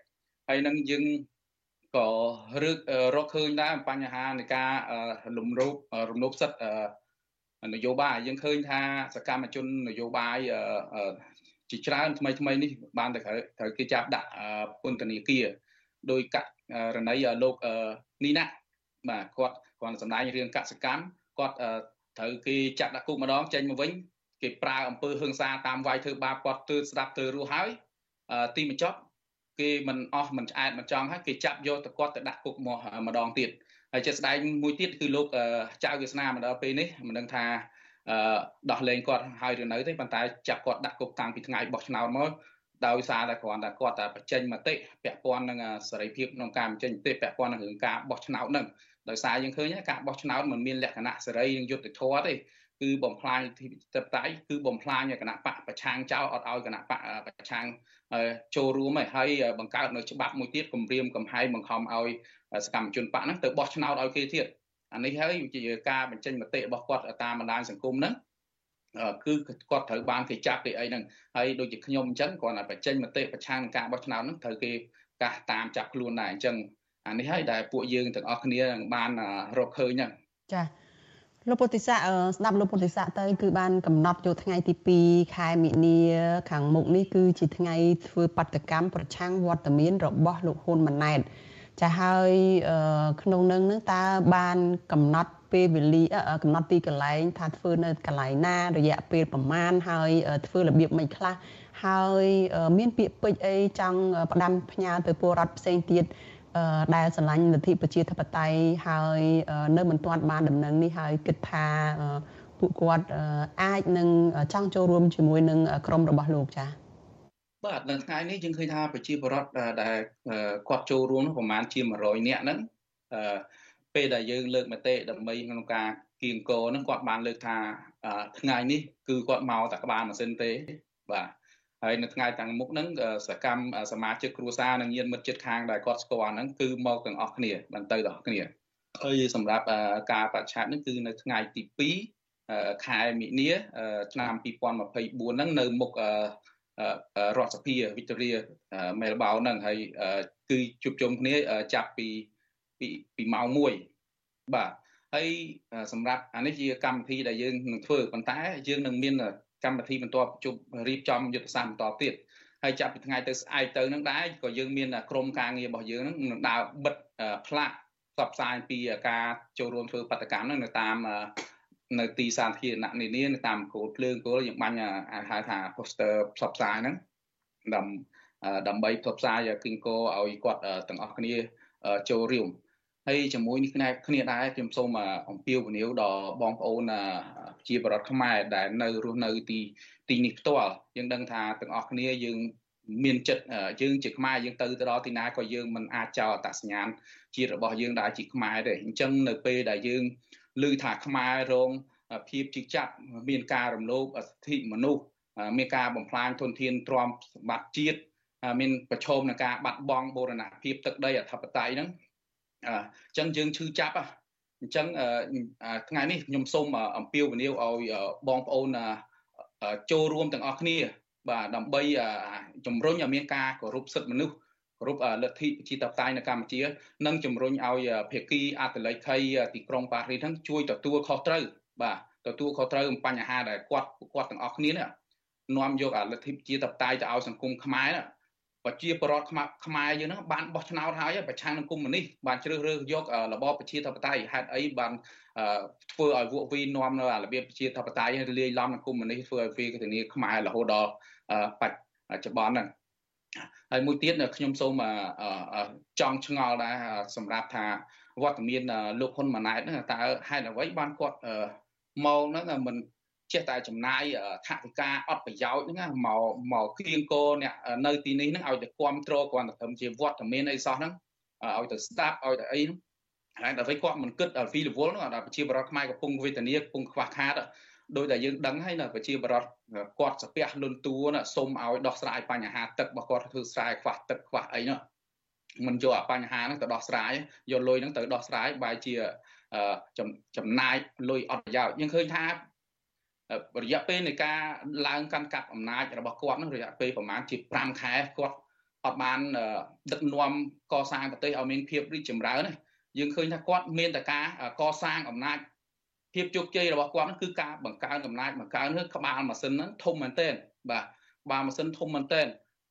ហើយនឹងយើងក៏រឹករកឃើញដែរបញ្ហានៃការលំរោបរំលោភសិទ្ធិនយោបាយយើងឃើញថាសកម្មជននយោបាយជាច្រើនថ្មីថ្មីនេះបានតែត្រូវគេចាប់ដាក់ពន្ធនាគារ ដោយករណីលោកនីណាបាទគាត់គាត់សម្ដែងរឿងកសកម្មគាត់ត្រូវគេចាក់ដាក់គុកម្ដងចេញមកវិញគេប្រើអំពើហិង្សាតាមវាយធ្វើបាបគាត់ទើស្ដាប់ទើរស់ហើយទីបញ្ចប់គេមិនអស់មិនឆ្អែតមិនចង់ហើយគេចាប់យកទៅគាត់ទៅដាក់គុកមកម្ដងទៀតហើយជាស្ដែងមួយទៀតគឺលោកចៅវាសនាមកដល់ពេលនេះមិនដឹងថាដោះលែងគាត់ហើយឬនៅទេប៉ុន្តែចាប់គាត់ដាក់គុកតាំងពីថ្ងៃបោះឆ្នោតមក ដោយសារតែគ្រាន់តែគាត់តែបញ្ចេញមតិពាក់ព័ន្ធនឹងសេរីភាពក្នុងការបញ្ចេញមតិពាក់ព័ន្ធនឹងរឿងការបោះឆ្នោតហ្នឹងដោយសារយើងឃើញការបោះឆ្នោតมันមានលក្ខណៈសេរីនិងយុត្តិធម៌ទេគឺបំផ្លាញទីតបតៃគឺបំផ្លាញគណៈបកប្រឆាំងចោលអត់ឲ្យគណៈបកប្រឆាំងចូលរួមហើយបង្កើតនៅច្បាប់មួយទៀតគម្រាមកំហែងបង្ខំឲ្យសកម្មជនបកហ្នឹងទៅបោះឆ្នោតឲ្យគេទៀតអានេះហើយជាការបញ្ចេញមតិរបស់គាត់តាមបណ្ដាញសង្គមហ្នឹង គឺគាត់ត្រូវបានគេចាប់គេអីហ្នឹងហើយដូចជាខ្ញុំអញ្ចឹងគាត់តែបញ្ចេញមតិប្រឆាំងនឹងការបោះឆ្នោតហ្នឹងត្រូវគេកាសតាមចាប់ខ្លួនដែរអញ្ចឹងអានេះហើយដែលពួកយើងទាំងអស់គ្នាបានរកឃើញហ្នឹងចាលោកពុទ្ធិស័កស្ដាប់លោកពុទ្ធិស័កទៅគឺបានកំណត់យកថ្ងៃទី2ខែមិនិនាខាងមុខនេះគឺជាថ្ងៃធ្វើបដកម្មប្រឆាំងវត្តមានរបស់លោកហ៊ុនម៉ាណែតចាហើយក្នុងនឹងនឹងតើបានកំណត់ ពេលវេលាកំណត់ទីកន្លែង ថាធ្វើនៅកន្លែងណា រយៈពេលប្រមាណហើយធ្វើរបៀបមិនខ្លះហើយមានពាក្យពេចន៍អីចង់ផ្ដាំផ្ញើទៅពលរដ្ឋផ្សេងទៀតដែលស្រឡាញ់លទ្ធិប្រជាធិបតេយ្យហើយនៅមិនទាន់បានដំណឹងនេះហើយគិតថាពួកគាត់អាចនឹងចង់ចូលរួមជាមួយនឹងក្រុមរបស់លោកចា៎បាទនៅថ្ងៃនេះយើងឃើញថាប្រជាពលរដ្ឋដែលគាត់ចូលរួមប្រហែលជា100នាក់ហ្នឹង ពេលដែលយើងលើកមតិដើម្បីក្នុងការគៀងកហ្នឹងគាត់បានលើកថាថ្ងៃនេះគឺគាត់មកតែក្បាលម៉ាស៊ីនទេបាទហើយនៅថ្ងៃតាំងមុខហ្នឹងសកម្មសមាជិកគ្រួសារនិងញាតិមិត្តជិតខាងដែលគាត់ស្គាល់ហ្នឹងគឺមកទាំងអស់គ្នាបានទៅទាំងអស់គ្នាហើយសម្រាប់ការបច្ឆាតហ្នឹងគឺនៅថ្ងៃទីខែមិនិនាឆ្នាំ2024ហ្នឹងនៅមុខរដ្ឋសភាវិកតូរីមែលបោហ្នឹងហើយគឺជួបជុំគ្នាចាប់ពី ពីពីម៉ោង1បាទហើយសម្រាប់អានេះជាកម្មវិធីដែលយើងនឹងធ្វើប៉ុន្តែយើងនឹងមានកម្មវិធីបន្តជប់រៀបចំយុទ្ធសាស្ត្របន្តទៀតហើយចាប់ពីថ្ងៃទៅស្អែកទៅនឹងដែរក៏យើងមានក្រុមការងាររបស់យើងនឹងដើរបិទផ្លាកផ្សព្វផ្សាយពីការចូលរួមធ្វើបដកម្មហ្នឹងនៅតាមនៅទីសាធារណៈនានានៅតាមគោលភ្លើងគោលយើងបាញ់ហៅថា poster ផ្សព្វផ្សាយហ្នឹងដើម្បីដើម្បីផ្សព្វផ្សាយគីងកោឲ្យគាត់ទាំងអស់គ្នាចូលរួម ហើយជាមួយនេះគ្នាគ្នាដែរខ្ញុំសូមអំពាវនាវដល់បងប្អូនជាបរដ្ឋខ្មែរដែលនៅរស់នៅទីទីនេះផ្ទាល់យើងដឹងថាទាំងអស់គ្នាយើងមានចិត្តយើងជាខ្មែរយើងទៅទៅដល់ទីណាក៏យើងមិនអាចចោលអត្តសញ្ញាណជាតិរបស់យើងដែលជាខ្មែរទេអញ្ចឹងនៅពេលដែលយើងឮថាខ្មែររងភាពជិះចាប់មានការរំលោភសិទ្ធិមនុស្សមានការបំផ្លាញធនធានទ្រព្យសម្បត្តិជាតិមានប្រឈមនឹងការបាត់បង់បូរណភាពទឹកដីអធិបតេយ្យហ្នឹង អញ្ចឹងយើងឈឺចាប់អញ្ចឹងថ្ងៃនេះខ្ញុំសូមអំពាវនាវឲ្យបងប្អូនចូលរួមទាំងអស់គ្នា បាទដើម្បីជំរុញឲ្យមានការគោរពសិទ្ធិមនុស្សគោរពលទ្ធិប្រជាធិបតេយ្យនៅកម្ពុជា និងជំរុញឲ្យភាគីអតលេខីទីក្រុងប៉ារីសហ្នឹងជួយទទួលខុសត្រូវបាទទទួលខុសត្រូវអំបញ្ហាដែលគាត់គាត់ទាំងអស់គ្នានេះនាំយកលទ្ធិប្រជាធិបតេយ្យទៅឲ្យសង្គមខ្មែរ ប្រជាពលរដ្ឋខ្មែរយើងហ្នឹងបានបោះឆ្នោតហើយប្រឆាំងនឹងកុម្មុយនីសបានជ្រើសរើសយករបបប្រជាធិបតេយ្យហេតុអីបានធ្វើឲ្យវក់វីនាំនៅរបៀបប្រជាធិបតេយ្យលាយឡំនឹងកុម្មុយនីសធ្វើឲ្យវាធានាខ្មែររហូតដល់បច្ចុប្បន្នហ្នឹងហើយមួយទៀតខ្ញុំសូមចង់ឆ្ងល់ដែរសម្រាប់ថាវត្តមានលោកហ៊ុនម៉ាណែតហ្នឹងតើហេតុអ្វីបានគាត់មកហ្នឹងមិន ចេះតែចំណាយថវិកាអត់ប្រយោជន៍ហ្នឹងមកមកគៀងគោអ្នកនៅទីនេះហ្នឹងឲ្យទៅគ្រប់គ្រងគ្រាន់តែត្រឹមជាវត្តមានអីសោះហ្នឹងឲ្យទៅស្ដាប់ឲ្យទៅអីហ្នឹងហើយដល់ពេលគាត់មិនគិតដល់ពីរវល់ហ្នឹងដល់ប្រជាបរតខ្មែរកំពុងវេទនាកំពុងខ្វះខាតដោយតែយើងដឹងហើយណាប្រជាបរតគាត់ស្ពះលុនតួណាសុំឲ្យដោះស្រាយបញ្ហាទឹករបស់គាត់ធ្វើស្រែខ្វះទឹកខ្វះអីនោះមិនយកអាបញ្ហាហ្នឹងទៅដោះស្រាយយកលុយហ្នឹងទៅដោះស្រាយបែរជាចំណាយលុយអត់ប្រយោជន៍យើងឃើញថា រយៈពេលនៃការឡើងកាន់កាប់អំណាចរបស់គាត់នឹងរយៈពេលប្រហែលជា5ខែគាត់អត់បានដឹកនាំកសាងប្រទេសឲ្យមានភាពរីកចម្រើនទេយើងឃើញថាគាត់មានតែការកសាងអំណាចភាពជោគជ័យរបស់គាត់គឺការបង្កើនអំណាចបង្កើនគឺក្បាលម៉ាស៊ីនហ្នឹងធំមែនទែនបាទក្បាលម៉ាស៊ីនធំមែនទែន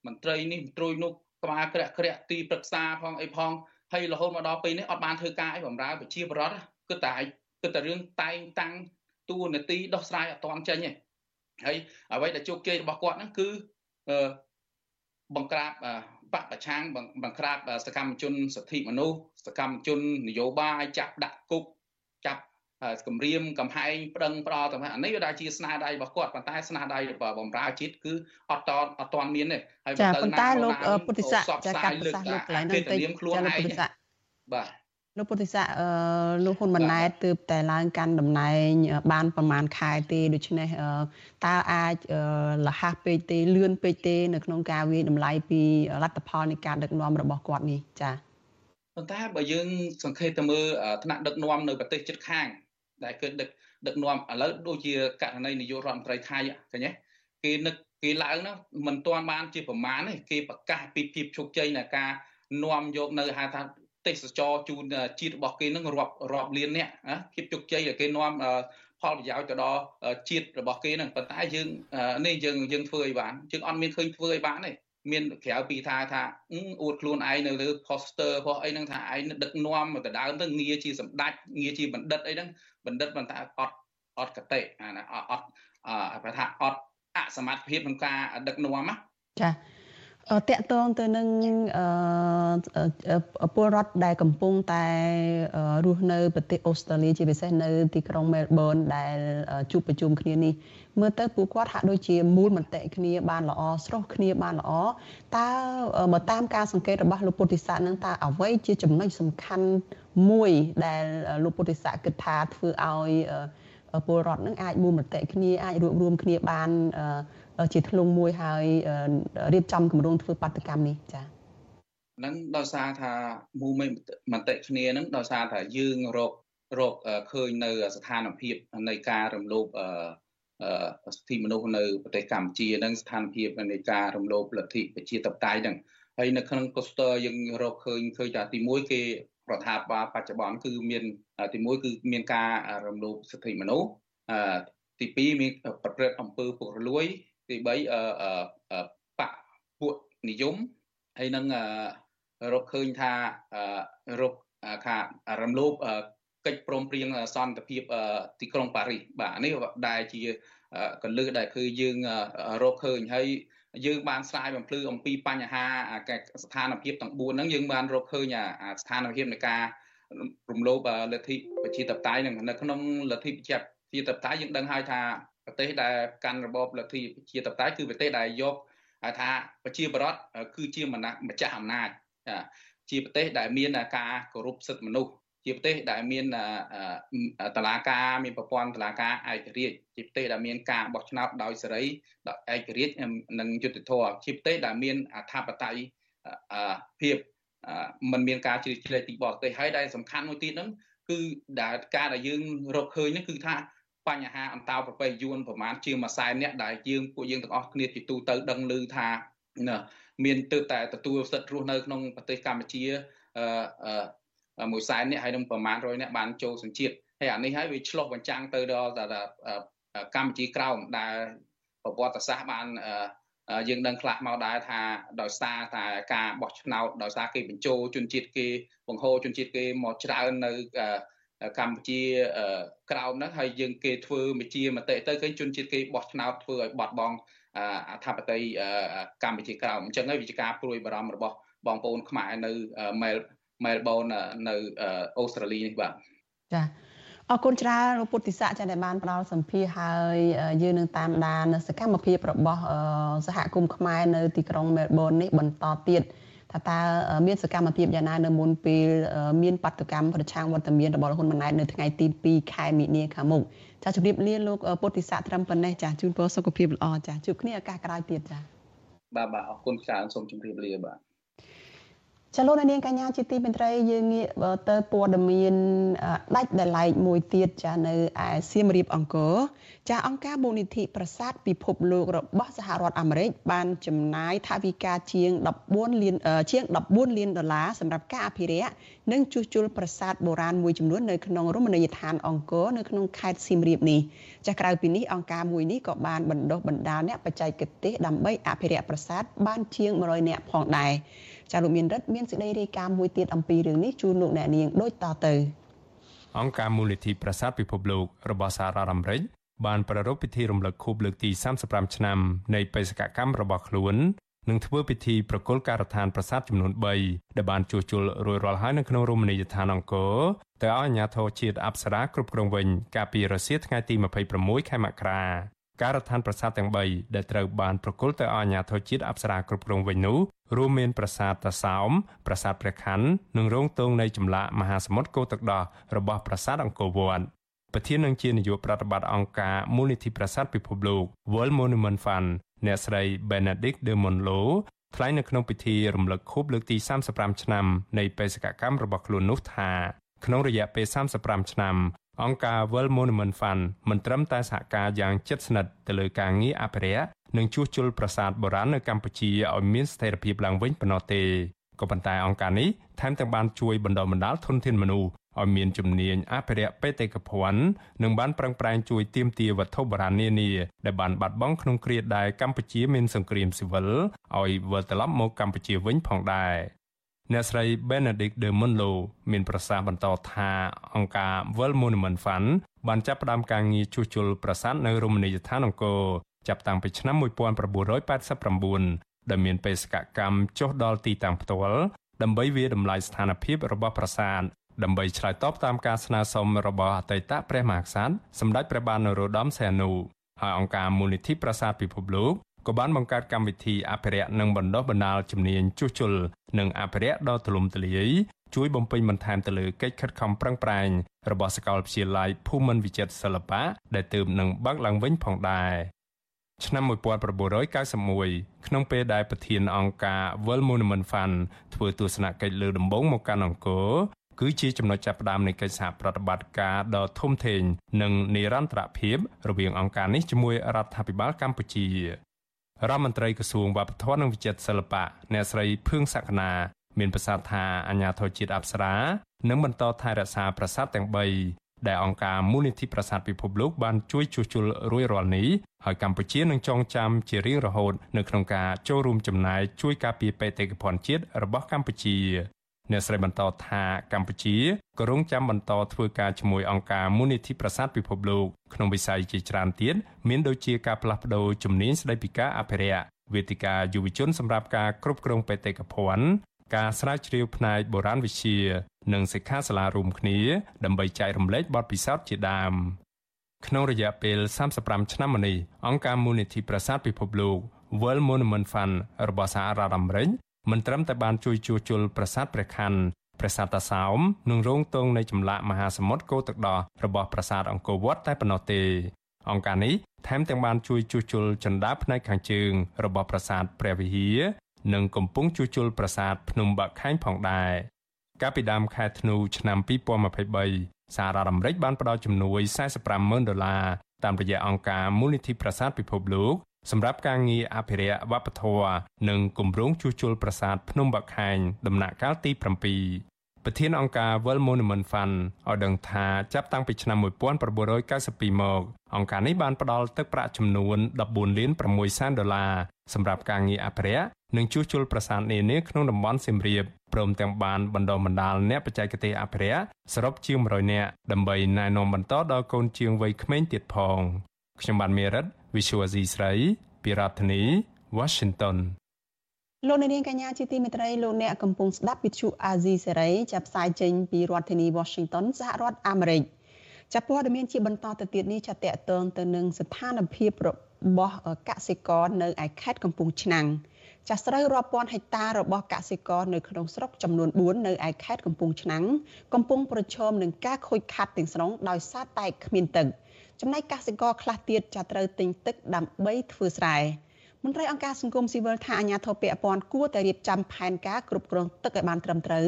មន្ត្រីនេះមន្ត្រីនោះក្បាលក្រាក់ក្រាក់ទីប្រឹក្សាផងអីផងហើយរហូតមកដល់ពេលនេះអត់បានធ្វើការអីបំរើប្រជាពលរដ្ឋគឺតែគឺតែរឿងតែងតាំង តួនាទីដោះស្រាយអត់ទាន់ចេញទេហើយអ្វីដែលជោគជ័យរបស់គាត់ហ្នឹងគឺបង្ក្រាបបកប្រឆាំងបង្ក្រាបសកម្មជនសិទ្ធិមនុស្សសកម្មជននយោបាយចាប់ដាក់គុកចាប់គម្រាមកំហែងប្តឹងផ្ដោតអានេះវាដែលជាស្នាដៃរបស់គាត់ប៉ុន្តែស្នាដៃរបស់បំរើជាតិគឺអត់តអត់ទាន់មានទេហើយចាប៉ុន្តែលោកពុទ្ធិស័កចាកាត់ប្រសាសន៍លោកកន្លែងហ្នឹងទៅចាលោកពុទ្ធិស័កបាទ លោកពុទ្ធិស័កអឺលោកហ៊ុនម៉ាណែតទើបតែឡើងកាន់តំណែងបានប្រហែលខែទេដូច្នេះតើអាចលះពេកទេលឿនពេកទេ នៅក្នុងការវាយតម្លៃពីលទ្ធផលនៃការដឹកនាំរបស់គាត់នេះចា៎ប៉ុន្តែបើយើងសង្ខេបទៅមើលថ្នាក់ដឹកនាំនៅប្រទេសជិតខាង ដែលគឺដឹកដឹកនាំឥឡូវដូចជាករណីនាយករដ្ឋមន្ត្រីថៃឃើញទេគេនឹកគេឡើងនោះមិនទាន់បានជាប្រមាណទេគេប្រកាសពីភាពជោគជ័យនៃការនាំយកនៅហៅថា ទេសចរជូនជាតិរបស់គេនឹងរាប់រាប់លានអ្នកភាពជោគជ័យដែលគេនាំផលប្រយោជន៍ទៅដល់ជាតិរបស់គេនឹងប៉ុន្តែយើងនេះយើងយើងធ្វើឲ្យបានយើងអត់មានឃើញធ្វើឲ្យបានទេមានក្រៅពីថាថាអួតខ្លួនឯងនៅលើ poster របស់អីហ្នឹងថាឯងដឹកនាំមកដដើមទៅងារជាសម្ដេចងារជាបណ្ឌិតអីហ្នឹងបណ្ឌិតប៉ុន្តែអត់អត់កតិអាណាអត់អត់ថាអត់អសមត្ថភាពក្នុងការដឹកនាំណាចា តកតងទៅនឹងពលរដ្ឋដែលកំពុងតែរស់នៅប្រទេសអូស្ត្រាលីជាពិសេសនៅទីក្រុងមែលប៊នដែលជួបប្រជុំគ្នានេះមើលទៅពួកគាត់ហាក់ដូចជាមូលមតិគ្នាបានល្អស្រស់គ្នាបានល្អតើបើតាមការសង្កេតរបស់លោកពុទ្ធិស័កនឹងតើអ្វីជាចំណុចសំខាន់មួយដែលលោកពុទ្ធិស័កគិតថាធ្វើឲ្យពលរដ្ឋនឹងអាចមូលមតិគ្នាអាចរួបរวมគ្នាបាន ជាធ្លុងមួយហើយរៀបចំគម្រោងធ្វើបាតកម្មនេះចា៎ហ្នឹងដោយសារថាមូលមតិគ្នាហ្នឹងដោយសារថាយើងរករកឃើញនៅស្ថានភាពនៃការរំលោភសិទ្ធិមនុស្សនៅប្រទេសកម្ពុជានិងស្ថានភាពនៃការរំលោភលទ្ធិប្រជាធិបតេយ្យហ្នឹងហើយនៅក្នុង poster យើងរកឃើញឃើញថាទី1គេរដ្ឋាភិបាលបច្ចុប្បន្នគឺមានទី1គឺមានការរំលោភសិទ្ធិមនុស្សទី2មានប្រព្រឹត្តអំពើពុករលួយ ទី3អឺបកពួកនិយមហើយនឹងរកឃើញថារកខារំលោភកិច្ចព្រមព្រៀងសន្តិភាពទីក្រុងប៉ារីសបាទនេះដែលជាកលឹះដែលគឺយើងរកឃើញហើយយើងបានស្រាយបំភ្លឺអំពីបញ្ហាស្ថានភាពទាំង4ហ្នឹងយើងបានរកឃើញស្ថានភាពនៃការរំលោភលទ្ធិប្រជាធិបតេយ្យនឹងនៅក្នុងលទ្ធិប្រជាធិបតេយ្យយើងដឹងហើយថា ប្រទេសដែលកាន់របបលទ្ធិប្រជាធិបតេយ្យគឺប្រទេសដែលយកថាប្រជាបរតគឺជាម្ចាស់អំណាចជាប្រទេសដែលមានការគោរពសិទ្ធិមនុស្សជាប្រទេសដែលមានតឡាការមានប្រព័ន្ធតឡាការឯករាជ្យជាប្រទេសដែលមានការបោះឆ្នោតដោយសេរីដោយឯករាជ្យនិងយុត្តិធម៌ជាប្រទេសដែលមានអធិបតេយ្យភាពมันមានការជ្រៀតជ្រែកពីបរទេសហើយដែលសំខាន់មួយទៀតហ្នឹងគឺដែលការដែលយើងរកឃើញហ្នឹងគឺថា បញ្ហាអន្តោប្រវេសន៍យួនប្រមាណជាងមួយសែនអ្នកដែលយើងពួកយើងទាំងអស់គ្នាជាទូទៅដឹងឮថាមានទើបតែទទួលសិទ្ធិរស់នៅក្នុងប្រទេសកម្ពុជាអឺមួយសែននេះហើយនឹងប្រមាណ100នាក់បានចូលសញ្ជាតិហើយអានេះហើយវាឆ្លុះបញ្ចាំងទៅដល់កម្ពុជាក្រោមដែលប្រវត្តិសាស្ត្របានយើងដឹងខ្លះមកដែរថាដោយសារតែការបោះឆ្នោតដោយសារគេបញ្ចូលជនជាតិគេបង្ហូរជនជាតិគេមកច្រើននៅ កម្ពុជាក្រោមហ្នឹងហើយយើងគេធ្វើមជាមតិទៅឃើញជនជាតិគេបោះឆ្នោតធ្វើឲ្យបាត់បង់អធិបតេយ្យកម្ពុជាក្រោមអញ្ចឹងហើយវិជាការព្រួយបារម្ភរបស់បងប្អូនខ្មែរនៅមែលមែលប៊ននៅអូស្ត្រាលីនេះបាទចាអរគុណច្រើនលោកពុទ្ធិស័កចាដែលបានផ្ដល់សម្ភារហើយយើងនឹងតាមដានសកម្មភាពរបស់សហគមន៍ខ្មែរនៅទីក្រុងមែលប៊ននេះបន្តទៀត ថាតើមានសកម្មភាពយ៉ាងណានៅមុនពេលមានបដកម្មប្រឆាំងវត្តមានរបស់ហ៊ុនម៉ាណែតនៅថ្ងៃទី2ខែមិនិនាខាងមុខចាជម្រាបលាលោកពុទ្ធិស័កត្រឹមប៉ុណ្ណេះចាជូនពរសុខភាពល្អចាជួបគ្នាឱកាសក្រោយទៀតចាបាទបាទអរគុណច្រើនសូមជម្រាបលាបាទ ចលនានាងកញ្ញាជាទីមេត្រីយើងងាកទៅព័ត៌មានដាច់ដライមួយទៀតចានៅឯសៀមរាបអង្គរចាអង្គការមូលនិធិប្រាសាទពិភពលោករបស់សហរដ្ឋអាមេរិកបានចំណាយថវិកាជាង14លានជាង14លានដុល្លារសម្រាប់ការអភិរក្សនិងជួសជុលប្រាសាទបុរាណមួយចំនួននៅក្នុងរមណីយដ្ឋានអង្គរនៅក្នុងខេត្តសៀមរាបនេះចាក្រៅពីនេះអង្គការមួយនេះក៏បានបណ្ដុះបណ្ដាលអ្នកបច្ចេកទេសដើម្បីអភិរក្សប្រាសាទបានជាង100នាក់ផងដែរ ចាលោកមានរិទ្ធមានសេចក្តីរាយការណ៍មួយទៀតអំពីរឿងនេះជូនលោកអ្នកនាងដូចតទៅអង្គការមូលនិធិប្រាសាទពិភពលោករបស់សហរដ្ឋអាមេរិកបានប្រារព្ធពិធីរំលឹកខួបលើកទី35ឆ្នាំនៃបេសកកម្មរបស់ខ្លួននឹងធ្វើពិធីប្រគល់ការដ្ឋានប្រាសាទចំនួន3ដែលបានជួសជុលរួចរាល់ហើយនៅក្នុងរមណីយដ្ឋានអង្គរទៅឲ្យអាជ្ញាធរជាតិអប្សរាគ្រប់គ្រងវិញកាលពីរសៀលថ្ងៃទី26ខែមករា ការដ្ឋានប្រាសាទទាំង3ដែលត្រូវបានប្រគល់ទៅឲ្យអាជ្ញាធរជាតិអប្សរាគ្រប់គ្រងវិញនោះរួមមានប្រាសាទតាសោមប្រាសាទព្រះខ័ននិងរោងទងនៃចម្លាក់មហាសមុទ្រគោទឹកដោះរបស់ប្រាសាទអង្គរវត្តប្រធាននឹងជានាយកប្រតិបត្តិអង្គការមូលនិធិប្រាសាទពិភពលោក World Monument Fund អ្នកស្រី Benedict de Monlo ថ្លែងនៅក្នុងពិធីរំលឹកខួបលើកទី35ឆ្នាំនៃបេសកកម្មរបស់ខ្លួននោះថាក្នុងរយៈពេល35ឆ្នាំ អង្គការ World Monument Fund មិនត្រឹមតែសហការយ៉ាងជិតស្និទ្ធទៅលើការងារអភិរក្សនិងជួសជុលប្រាសាទបុរាណនៅកម្ពុជាឲ្យមានស្ថិរភាពឡើងវិញប៉ុណ្ណោះទេក៏ប៉ុន្តែអង្គការនេះថែមទាំងបានជួយបណ្ដុះបណ្ដាលធនធានមនុស្សឲ្យមានជំនាញអភិរក្សបេតិកភណ្ឌនិងបានប្រឹងប្រែងជួយទាមទារវត្ថុបុរាណនានាដែលបានបាត់បង់ក្នុងគ្រាដែលកម្ពុជាមានសង្គ្រាមស៊ីវិលឲ្យវិលត្រឡប់មកកម្ពុជាវិញផងដែរ អ្នកស្រី Benedict de Monlo មានប្រសាសន៍បន្តថាអង្គការ World Monument Fund បានចាប់ផ្ដើមការងារជួសជុលប្រាសាទនៅរមណីយដ្ឋានអង្គរចាប់តាំងពីឆ្នាំ1989ដែលមានបេសកកម្មចុះដល់ទីតាំងផ្ទាល់ដើម្បីវាតម្លៃស្ថានភាពរបស់ប្រាសាទដើម្បីឆ្លើយតបតាមការស្នើសុំរបស់អតីតព្រះមហាក្សត្រសម្ដេចព្រះបាទនរោត្តមសីហនុហើយអង្គការមូលនិធិប្រាសាទពិភពលោក ក៏បានបង្កើតកម្មវិធីអភិរក្សនិងបណ្ដុះបណ្ដាលជំនាញជួសជុលនិងអភិរក្សដ៏ទូលំទូលាយជួយបំពេញបន្ថែមទៅលើកិច្ចខិតខំប្រឹងប្រែងរបស់សាកលវិទ្យាល័យភូមិន្ទវិចិត្រសិល្បៈដែលទើបនឹងបើកឡើងវិញផងដែរឆ្នាំ1991ក្នុងពេលដែលប្រធានអង្គការ World Monument Fund ធ្វើទស្សនកិច្ចលើដំបងមកកាន់អង្គរគឺជាចំណុចចាប់ផ្ដើមនៃកិច្ចសហប្រតិបត្តិការដ៏ធំធេងនិងនិរន្តរភាពរវាងអង្គការនេះជាមួយរដ្ឋាភិបាលកម្ពុជា រដ្ឋមន្ត្រីក្រសួងវប្បធម៌និងវិចិត្រសិល្បៈអ្នកស្រីភឿងសក្កណាមានប្រសាសន៍ថាអាញាធរជាតិអប្សរានឹងបន្តថែរក្សាប្រាសាទទាំង3ដែលអង្គការមូលនិធិប្រាសាទពិភពលោកបានជួយជួសជុលរួចរាល់នេះហើយកម្ពុជានឹងចងចាំជារៀងរហូតនៅក្នុងការចូលរួមចំណាយជួយការពារបេតិកភណ្ឌជាតិរបស់កម្ពុជា អ្នកស្រីបន្តថាកម្ពុជាក៏រងចាំបន្តធ្វើការជាមួយអង្គការមូលនិធិប្រាសាទពិភពលោកក្នុងវិស័យជាច្រើនទៀតមានដូចជាការផ្លាស់ប្តូរជំនាញស្តីពីការអភិរក្សវេទិកាយុវជនសម្រាប់ការគ្រប់គ្រងបេតិកភណ្ឌការស្រាវជ្រាវផ្នែកបុរាណវិទ្យានិងសិក្ខាសាលារួមគ្នា ដើម្បីចែករំលែកបទពិសោធន៍ជាដើមក្នុងរយៈពេល35ឆ្នាំមកនេះអង្គការមូលនិធិប្រាសាទពិភពលោក World Monument Fund របស់សហរដ្ឋអាមេរិក មិនត្រឹមតែបានជួយជួសជុលប្រាសាទព្រះខ័នប្រាសាទតាសោមនិងរោងទងនៃចម្លាក់មហាសមុទ្រគោទឹកដោះរបស់ប្រាសាទអង្គរវត្តតែប៉ុណ្ណោះទេអង្គការនេះថែមទាំងបានជួយជួសជុលជណ្ដើរផ្នែកខាងជើងរបស់ប្រាសាទព្រះវិហារនិងកំពុងជួសជុលប្រាសាទភ្នំបាក់ខែងផងដែរកាលពីដើមខែធ្នូឆ្នាំ2023សហរដ្ឋអាមេរិកបានផ្តល់ជំនួយ45ម៉ឺនដុល្លារតាមរយៈអង្គការមូលនិធិប្រាសាទពិភពលោក សម្រាប់ការងារអភិរក្សវប្បធម៌និងគម្រោងជួសជុលប្រាសាទភ្នំបាក់ខែងដំណាក់កាលទី7ប្រធានអង្គការ World Monument Fund ឲ្យដឹងថាចាប់តាំងពីឆ្នាំ1992មកអង្គការនេះបានផ្ដល់ទឹកប្រាក់ចំនួន14លាន6សែនដុល្លារសម្រាប់ការងារអភិរក្សនិងជួសជុលប្រាសាទនានាក្នុងតំបន់សៀមរាបព្រមទាំងបានបណ្ដុះបណ្ដាលអ្នកបច្ចេកទេសអភិរក្សសរុបជាង100នាក់ដើម្បីណែនាំបន្តដល់កូនជាងវ័យក្មេងទៀតផងខ្ញុំបានមេរិត Visual Asia ស្រីពីរដ្ឋធានី Washington លោកនាងកញ្ញាជាទីមេត្រីលោកអ្នកកំពុងស្ដាប់វិទ្យុអាស៊ីសេរីចាប់ផ្សាយចេញពីរដ្ឋធានី Washington សហរដ្ឋអាមេរិកចាប់ព័ត៌មានជាបន្តទៅទៀតនេះចាតតទៅទៅនឹងស្ថានភាពរបស់កសិករនៅឯខេត្តកំពង់ឆ្នាំងចាស់ស្រូវរាប់ពាន់ហិកតារបស់កសិករនៅក្នុងស្រុកចំនួន4នៅឯខេត្តកំពង់ឆ្នាំងកំពុងប្រឈមនឹងការខូចខាតទាំងស្រុងដោយសារតែគ្មានទឹក ចំណែកកសិករខ្លះទៀតចាត្រូវទិញទឹកដើម្បីធ្វើស្រែមន្ត្រីអង្គការសង្គមស៊ីវិលថាអាជ្ញាធរពាក់ព័ន្ធគួរតែរៀបចំផែនការគ្រប់គ្រងទឹកឲ្យបានត្រឹមត្រូវ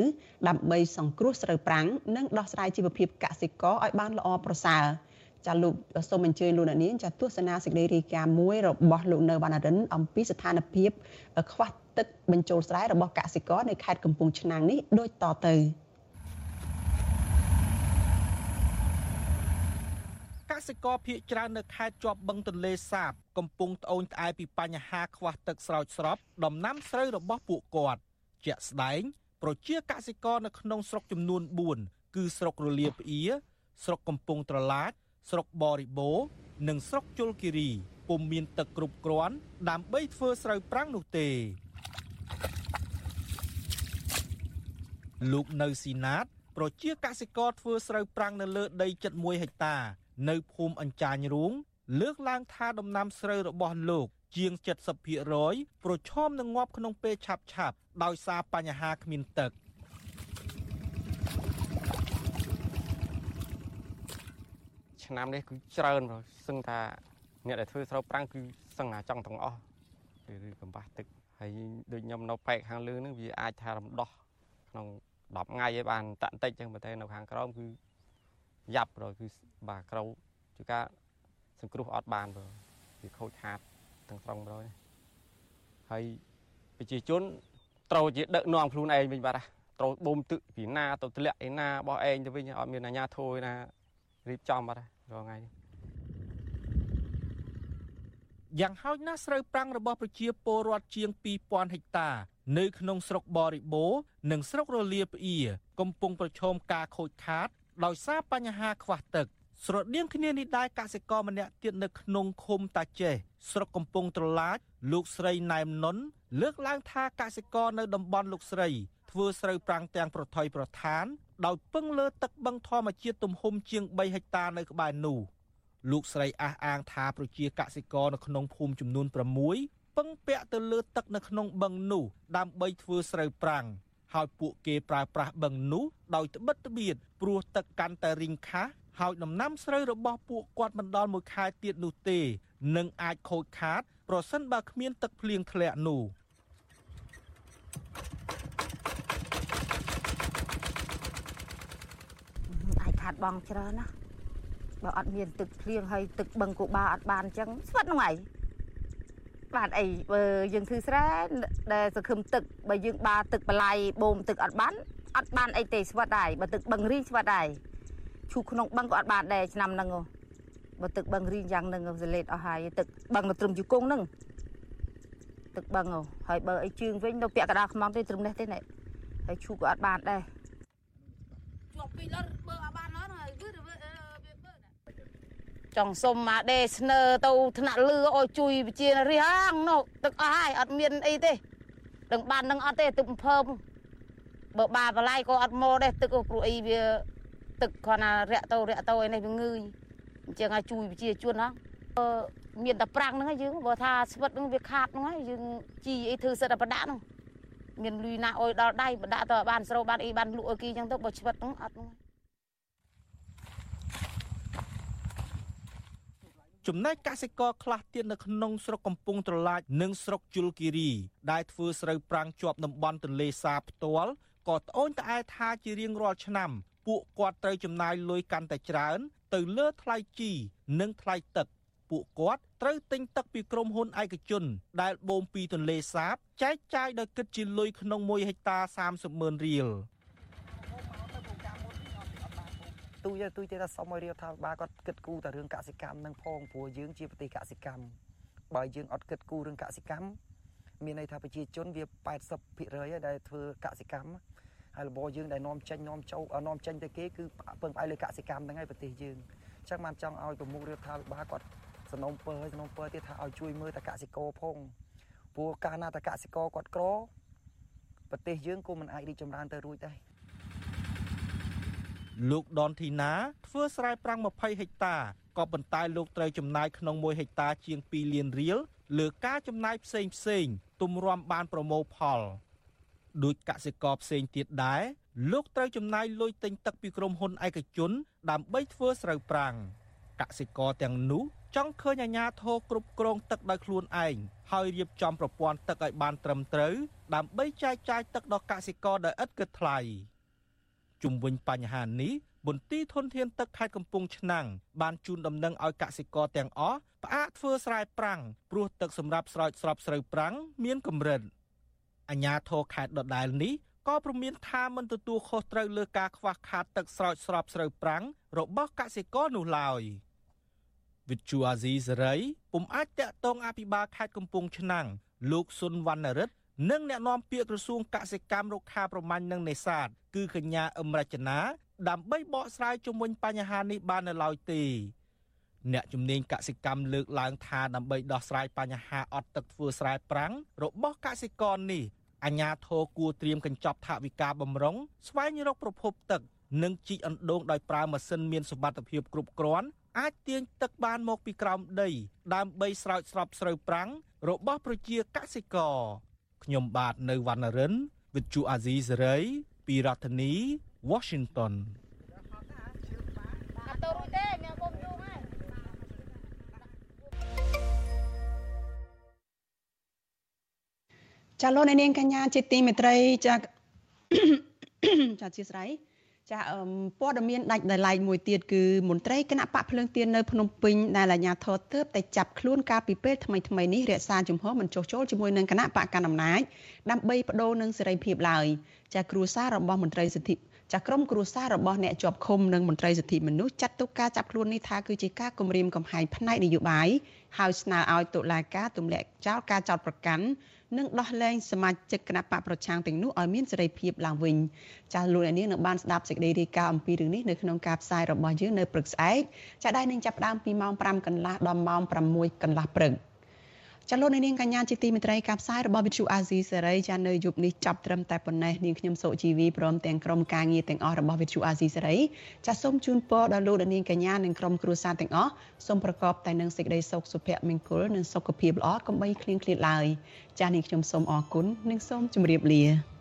ដើម្បីសង្គ្រោះស្រូវប្រាំងនិងដោះស្រាយជីវភាពកសិករឲ្យបានល្អប្រសើរចាលោកសូមអញ្ជើញលោកអ្នកនាងចាទស្សនាសេចក្តីរាយការណ៍មួយរបស់លោកនៅវណ្ណរិនអំពីស្ថានភាពខ្វះទឹកបញ្ចូលស្រែរបស់កសិករនៅខេត្តកំពង់ឆ្នាំងនេះដូចតទៅ សិករភៀកច្រើននៅខេត្តជាប់បឹងទន្លេសាប កំពុងត្អូញត្អែពីបញ្ហាខ្វះទឹកស្រោចស្រពដំណាំស្រូវរបស់ពួកគាត់ជាក់ស្ដែង ប្រជាកសិករនៅក្នុងស្រុកចំនួន4គឺស្រុករលាផ្អៀស្រុកកំពង់ត្រឡាច ស្រុកបរិបូរនិងស្រុកជលគិរីពុំមានទឹកគ្រប់គ្រាន់ដើម្បីធ្វើស្រូវប្រាំងនោះទេលោកនៅស៊ីណាត ប្រជាកសិករធ្វើស្រូវប្រាំងនៅលើដីជិត1ហិកតា នៅភូមិអញ្ចាញរូងលើកឡើងថាដំណាំស្រូវរបស់លោក ជាង70%ប្រឈមនឹងងាប់ក្នុងពេលឆាប់ឆាប់ដោយសារបញ្ហាគ្មានទឹក។ឆ្នាំនេះគឺច្រើនសឹងថាអ្នកដែលធ្វើស្រូវប្រាំងគឺសឹងតែចង់ទាំងអស់ឬកំបាស់ទឹកហើយដូចខ្ញុំនៅប៉ែកខាងលើហ្នឹងវាអាចថារំដោះក្នុង10ថ្ងៃឯបានតាក់តិចចឹងប៉ុន្តែនៅខាងក្រោមគឺ យ៉ាប់ rồi គឺបាទក្រៅជាការសង្គ្រោះអត់បានបើវាខូចខាតទាំងស្រុង rồi ហើយប្រជាជនត្រូវជាដឹកនាំខ្លួនឯងវិញបាទត្រូវបូមទឹកពីណាទៅធ្លាក់ឯណាបោះឯងទៅវិញអត់មានអាជ្ញាធរឯណារៀបចំបាទរាល់ថ្ងៃនេះយ៉ាងហោចណាស់ស្រូវប្រាំងរបស់ប្រជាពលរដ្ឋជាង2000ហិកតានៅក្នុងស្រុកបរិបូរនិងស្រុករលាផ្អៀកំពុងប្រឈមការខូចខាត ដោយសារបញ្ហាខ្វះទឹកស្រដៀងគ្នានេះដែរកសិករម្នាក់ទៀតនៅក្នុងឃុំតាចេះស្រុកកំពង់ត្រឡាច លោកស្រីណែមនុនលើកឡើងថាកសិករនៅតំបន់លោកស្រី ធ្វើស្រូវប្រាំងទាំងប្រថុយប្រឋាន ដោយពឹងលើទឹកបឹងធម្មជាតិទំហំជាង3ហិកតានៅក្បែរនោះលោកស្រីអះអាងថាប្រជាកសិករនៅក្នុងភូមិចំនួន6ពឹងពាក់ទៅលើទឹកនៅក្នុងបឹងនោះដើម្បីធ្វើស្រូវប្រាំង ហើយពួកគេប្រើប្រាស់បឹងនោះដោយត្បិតត្បៀតព្រោះទឹកកាន់តែរីងខាស់ហើយដំណាំស្រូវរបស់ពួកគាត់មិនដល់មួយខែទៀតនោះទេនឹងអាចខូចខាតប្រសិនបើគ្មានទឹកភ្លៀងធ្លាក់នោះខាត់បងច្រើនណាបើអត់មានទឹកភ្លៀងហើយទឹកបឹងគូបាអត់បានអញ្ចឹងស្វិតហ្នឹងឯង បាទអីបើយើងធ្វើស្រែដែលសង្ឃឹមទឹកបើយើងបាទឹកបលាយបូមទឹកអត់បានអត់បានអីទេស្វិតដែរបើទឹកបឹងរីងស្វិតដែរឈូក្នុងបឹងក៏អត់បានដែរឆ្នាំហ្នឹងបើទឹកបឹងរីងយ៉ាងហ្នឹងសលេតអស់ហើយទឹកបឹងនៅត្រឹមជង្គង់ហ្នឹងទឹកបឹងហើយបើអីជើងវិញនៅពាក់កណ្ដាលខ្មងទេត្រឹមនេះទេណែហើយឈូក៏អត់បានដែរជាប់ពីលបើអត់បានអត់ហើយគឺ ចង់សុំមកដេស្នើទៅថ្នាក់លឺឲ្យជួយវិជារាហាងនោះទឹកអស់ហើយអត់មានអីទេដឹងបាននឹងអត់ទេទឹកអំភើមបើបាបលាយក៏អត់មកដែរទឹកព្រោះអីវាទឹកគ្រាន់តែរាក់ទៅរាក់ទៅឯនេះវាងើយអញ្ចឹងឲ្យជួយវិជាជនហ្នឹងមានតែប្រាំងហ្នឹងយើងបើថាស្វិតហ្នឹងវាខាតហ្នឹងហើយយើងជីអីធ្វើសិតតែប្រដាក់ហ្នឹងមានលុយណាអុយដល់ដៃបដាក់ទៅបានស្រូវបានអីបានលក់អីគេអញ្ចឹងទៅបើស្វិតហ្នឹងអត់ហ្នឹង ចំណែកកសិករខ្លះទៀតនៅក្នុងស្រុកកំពង់ត្រឡាចនិងស្រុកជលគិរីដែលធ្វើស្រូវប្រាំងជាប់តំបន់ទន្លេសាបផ្ទាល់ក៏ត្អូញត្អែថាជារៀងរាល់ឆ្នាំពួកគាត់ត្រូវចំណាយលុយកាន់តែច្រើន ទៅលើថ្លៃជីនិងថ្លៃទឹកពួកគាត់ត្រូវទិញទឹកពីក្រុមហ៊ុនឯកជន ដែលបូមពីទន្លេសាបចែកចាយដោយគិតជាលុយក្នុង1ហិកតា30ម៉ឺនរៀល ទូយទូយទេថាសុំឲ្យរាជរដ្ឋាភិបាលគាត់គិតគូរតែរឿងកសិកម្មនឹងផងព្រោះយើងជាប្រទេសកសិកម្មបើយើងអត់គិតគូររឿងកសិកម្មមានន័យថាប្រជាជនវា80%ហើយដែលធ្វើកសិកម្មហើយរបរយើងដែលនាំចេញនាំចូលនាំចេញទៅគេគឺពឹងផ្អែកលើកសិកម្មហ្នឹងហើយប្រទេសយើងអញ្ចឹងបានចង់ឲ្យប្រមុខរដ្ឋាភិបាលគាត់សំណុំពើហើយសំណុំពើទៀតថាឲ្យជួយមើលតកសិករផងព្រោះកាលណាតកសិករគាត់ក្រប្រទេសយើងក៏មិនអាចរីកចម្រើនទៅរួចដែរ លោកដនធីណាធ្វើស្រែប្រាំង20ហិកតាក៏ប៉ុន្តែលោកត្រូវចំណាយក្នុង1ហិកតាជាង2លានរៀលលើការចំណាយផ្សេងផ្សេងទម្រាំបានប្រមូលផលដូចកសិករផ្សេងទៀតដែរលោកត្រូវចំណាយលុយទិញទឹកពីក្រុមហ៊ុនឯកជនដើម្បីធ្វើស្រូវប្រាំងកសិករទាំងនោះចង់ឃើញអាជ្ញាធរគ្រប់គ្រងទឹកដោយខ្លួនឯងហើយរៀបចំប្រព័ន្ធទឹកឲ្យបានត្រឹមត្រូវដើម្បីចែកចាយទឹកដល់កសិករដោយឥតគិតថ្លៃ ជុំវិញបញ្ហានេះមន្ទីរធនធានទឹកខេត្តកំពង់ឆ្នាំងបានជូនដំណឹងឲ្យកសិករទាំងអស់ផ្អាកធ្វើស្រែប្រាំងព្រោះទឹកសម្រាប់ស្រោចស្រពស្រូវប្រាំងមានកម្រិតអាជ្ញាធរខេត្តដដែលនេះក៏ព្រមានថាមិនទទួលខុសត្រូវលើការខ្វះខាតទឹកស្រោចស្រពស្រូវប្រាំងរបស់កសិករនោះឡើយ។វិទ្យុអាស៊ីសេរីពុំអាចតាក់ទងអភិបាលខេត្តកំពង់ឆ្នាំងលោកសុនវណ្ណរិទ្ធ និងអ្នកនាំពាក្យក្រសួងកសិកម្មរុក្ខាប្រមាញ់និងនេសាទគឺកញ្ញាអឹមរចនាដើម្បីបកស្រាយជុំវិញបញ្ហានេះបាននៅឡើយទេអ្នកជំនាញកសិកម្មលើកឡើងថាដើម្បីដោះស្រាយបញ្ហាអត់ទឹកធ្វើស្រែប្រាំងរបស់កសិករនេះអាជ្ញាធរគួរត្រៀមកញ្ចប់ថវិកាបំរុងស្វែងរកប្រភពទឹកនិងជីកអណ្ដូងដោយប្រើម៉ាស៊ីនមានសមត្ថភាពគ្រប់គ្រាន់អាចទាញទឹកបានមកពីក្រោមដី ដើម្បីស្រោចស្រពស្រូវប្រាំងរបស់ប្រជាកសិករ ខ្ញុំបាទនៅវណ្ណរិន With Chu Azizi Saray ពីរដ្ឋធានី Washington អត់ទៅរួចទេមានបូមយូរហើយចាលោកនាងកញ្ញាជាទីមេត្រីចាចាអធិស្ឋាន ចាព័ត៌មានដាច់ដោយឡែកមួយទៀតគឺមន្ត្រីគណៈបកភ្លើងទៀននៅភ្នំពេញដែលអាជ្ញាធរទើបតែចាប់ខ្លួនកាលពីពេលថ្មីថ្មីនេះរក្សាជំហរមិនចុះចូលជាមួយនឹងគណៈបកកណ្ដាលអំណាចដើម្បីបដូរនឹងសេរីភាពឡើយចាគ្រួសាររបស់មន្ត្រីសិទ្ធិចាក្រុមគ្រួសាររបស់អ្នកជាប់ឃុំនិងមន្ត្រីសិទ្ធិមនុស្សចាត់ទុកការចាប់ខ្លួននេះថាគឺជាការគំរាមកំហែងផ្នែកនយោបាយហើយស្នើឲ្យតុលាការទម្លាក់ចោលការចោទប្រកាន់ និងដោះលែងសមាជិកគណៈបកប្រឆាំងទាំងនោះឲ្យមានសេរីភាពឡើងវិញចាលោកអ្នកនាងនឹងបានស្ដាប់សេចក្តីរាយការណ៍អំពីរឿងនេះនៅក្នុងការផ្សាយរបស់យើងនៅព្រឹកស្អែកចាដែលនឹងចាប់ផ្ដើមពីម៉ោង5កន្លះដល់ម៉ោង6កន្លះព្រឹក ចលនានាងកញ្ញាជាទីមេត្រីការផ្សាយរបស់វិទ្យុអាស៊ីសេរីចានៅយប់នេះចាប់ត្រឹមតែប៉ុណ្ណេះនាងខ្ញុំសុជីវីព្រមទាំងក្រុមការងារទាំងអស់របស់វិទ្យុអាស៊ីសេរីចាសូមជូនពរដល់លោកនាងកញ្ញានិងក្រុមគ្រួសារទាំងអស់សូមប្រកបតែនឹងសេចក្តីសុខសុភមង្គលនិងសុខភាពល្អកុំបីឃ្លៀងឃ្លាតឡើយចានាងខ្ញុំសូមអរគុណនិងសូមជម្រាបលា